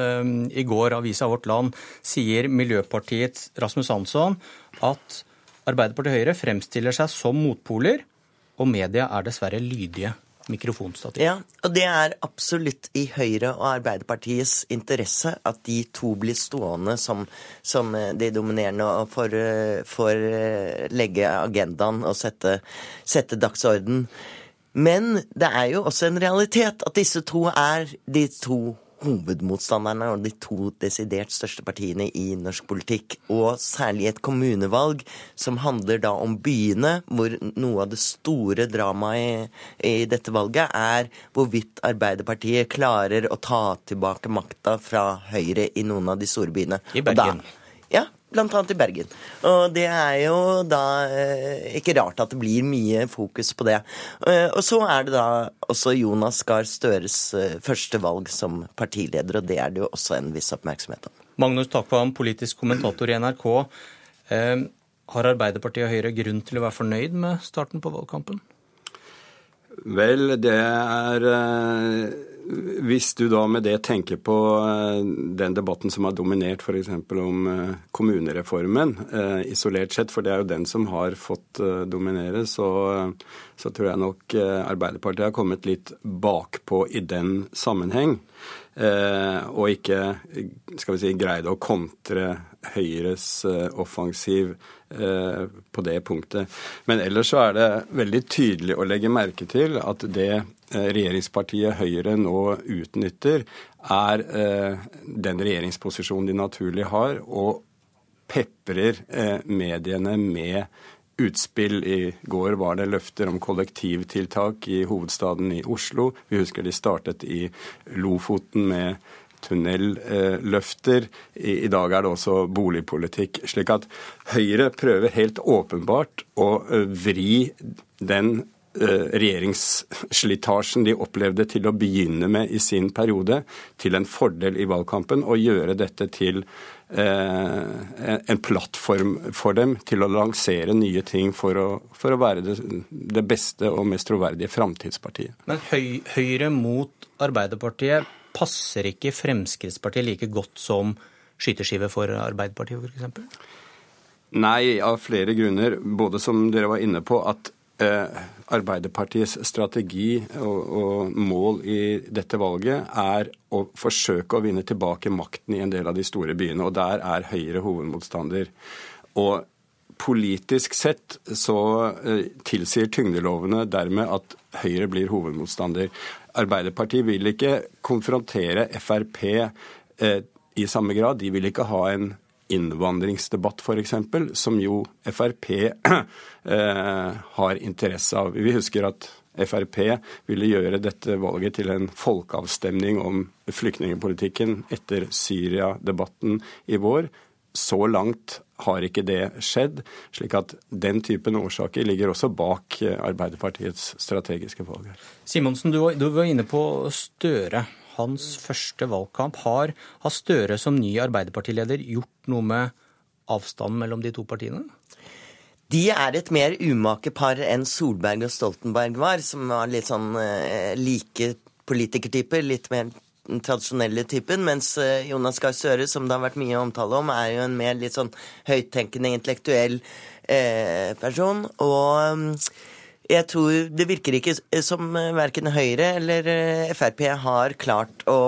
I går, avisa Vårt Land, sier Miljøpartiets Rasmus Hansson at Arbeiderpartiet og Høyre fremstiller seg som motpoler, og media er dessverre lydige mikrofonstativ. Ja, og det er absolutt i Høyre og Arbeiderpartiets interesse at de to blir stående som, som de dominerende og får, får legge agendaen og sette, sette dagsorden. Men det er jo også en realitet at disse to er de to hovedmotstanderne og de to desidert største partiene i norsk politikk. Og særlig et kommunevalg som handler da om byene, hvor noe av det store dramaet i, i dette valget er hvorvidt Arbeiderpartiet klarer å ta tilbake makta fra Høyre i noen av de store byene. I Bergen. Bl.a. i Bergen. Og det er jo da eh, ikke rart at det blir mye fokus på det. Eh, og så er det da også Jonas Gahr Støres eh, første valg som partileder, og det er det jo også en viss oppmerksomhet om. Magnus Takvam, politisk kommentator i NRK. Har Arbeiderpartiet og Høyre grunn til å være fornøyd med starten på valgkampen? Vel, det er hvis du da med det tenker på eh, den debatten som har dominert f.eks. om eh, kommunereformen eh, isolert sett, for det er jo den som har fått dominere, så, så tror jeg nok Arbeiderpartiet har kommet litt bakpå i den sammenheng. Og ikke skal vi si, greide å kontre Høyres offensiv på det punktet. Men ellers så er det veldig tydelig å legge merke til at det Eh, regjeringspartiet Høyre nå utnytter, er eh, den regjeringsposisjonen de naturlig har, og peprer eh, mediene med utspill. I går var det løfter om kollektivtiltak i hovedstaden i Oslo. Vi husker de startet i Lofoten med tunnelløfter. I, dag er det også boligpolitikk. Slik at Høyre prøver helt åpenbart å vri den regjeringsslitasjen de opplevde til å begynne med i sin periode, til en fordel i valgkampen, og gjøre dette til en plattform for dem til å lansere nye ting for å, for å være det, det, beste og mest troverdige framtidspartiet. Men høy, Høyre mot Arbeiderpartiet, passer ikke Fremskrittspartiet like godt som skyteskive for Arbeiderpartiet, f.eks.? Nei, av flere grunner. Både som dere var inne på, at Eh, Arbeiderpartiets strategi og, og, mål i dette valget er å forsøke å vinne tilbake makten i en del av de store byene. Og der er Høyre hovedmotstander. Og politisk sett så eh, tilsier tyngdelovene dermed at Høyre blir hovedmotstander. Arbeiderpartiet vil ikke konfrontere Frp eh, i samme grad. De vil ikke ha en innvandringsdebatt, f.eks., som jo Frp eh, har interesse av. Vi husker at Frp ville gjøre dette valget til en folkeavstemning om flyktningpolitikken etter Syria-debatten i vår. Så langt har ikke det skjedd, slik at den typen årsaker ligger også bak Arbeiderpartiets strategiske valg. Simonsen, du var inne på Støre. Hans første valgkamp. Har, har Støre som ny Arbeiderpartileder gjort noe med avstanden mellom de to partiene? De er et mer umake par enn Solberg og Stoltenberg var, som var litt sånn eh, like politikertyper. Litt mer den tradisjonelle typen, mens eh, Jonas Gahr Støre, som det har vært mye omtale om, er jo en mer litt sånn høyttenkende, intellektuell eh, person. Og mm, jeg tror det virker ikke som eh, verken Høyre eller eh, Frp har klart å,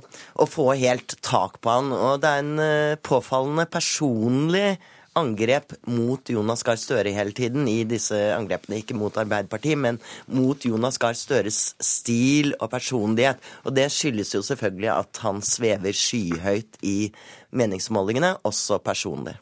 å, få helt tak på han. Og det er en påfallende personlig angrep mot Jonas Gahr Støre hele tiden i disse angrepene. Ikke mot Arbeiderpartiet, men mot Jonas Gahr Støres stil og personlighet. Og det skyldes jo selvfølgelig at han svever skyhøyt i meningsmålingene, også personlig.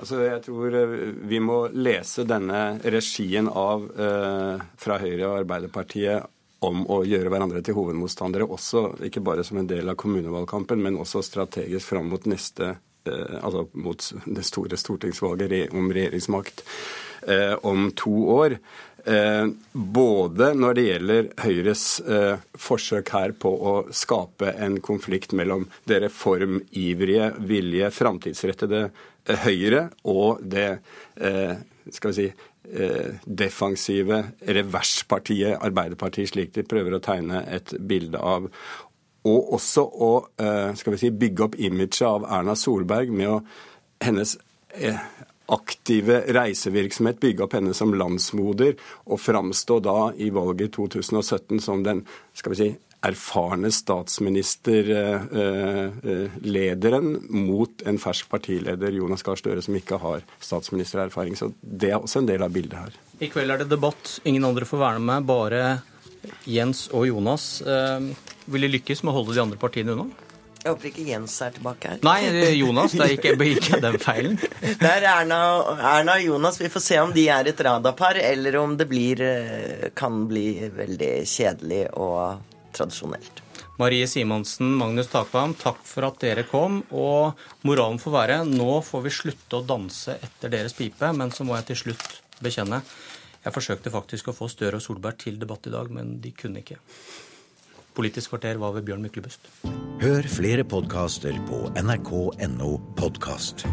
Altså, jeg tror eh, vi må lese denne regien av eh, fra Høyre og Arbeiderpartiet om å gjøre hverandre til hovedmotstandere, også ikke bare som en del av kommunevalgkampen, men også strategisk fram mot neste altså mot det store stortingsvalget om regjeringsmakt eh, om to år. Eh, både når det gjelder Høyres forsøk her på å skape en konflikt mellom det reformivrige, vilje, framtidsrettede Høyre og det skal vi si, defensive reverspartiet Arbeiderpartiet, slik de prøver å tegne et bilde av og også å eh, skal vi si, bygge opp imaget av Erna Solberg med å hennes eh, aktive reisevirksomhet, bygge opp henne som landsmoder, og framstå da i valget i 2017 som den skal vi si, erfarne statsministerlederen mot en fersk partileder, Jonas Gahr Støre, som ikke har statsministererfaring. Så det er også en del av bildet her. I kveld er det debatt. Ingen andre får være med, bare Jens og Jonas. Eh, vil de lykkes med å holde de andre partiene unna? Jeg håper ikke Jens er tilbake her. Nei, Jonas. Det gikk ikke den feilen. Det er Erna, Erna, og Jonas. Vi får se om de er et radapar, eller om det blir, eh, kan bli veldig kjedelig og tradisjonelt. Marie Simonsen, Magnus Takvam, takk for at dere kom. Og moralen får være nå får vi slutte å danse etter deres pipe, men så må jeg til slutt bekjenne. Jeg forsøkte faktisk å få Støre og Solberg til debatt i dag, men de kunne ikke. Politisk kvarter var ved Bjørn Myklebust. Hør flere podkaster på nrk.no podkast.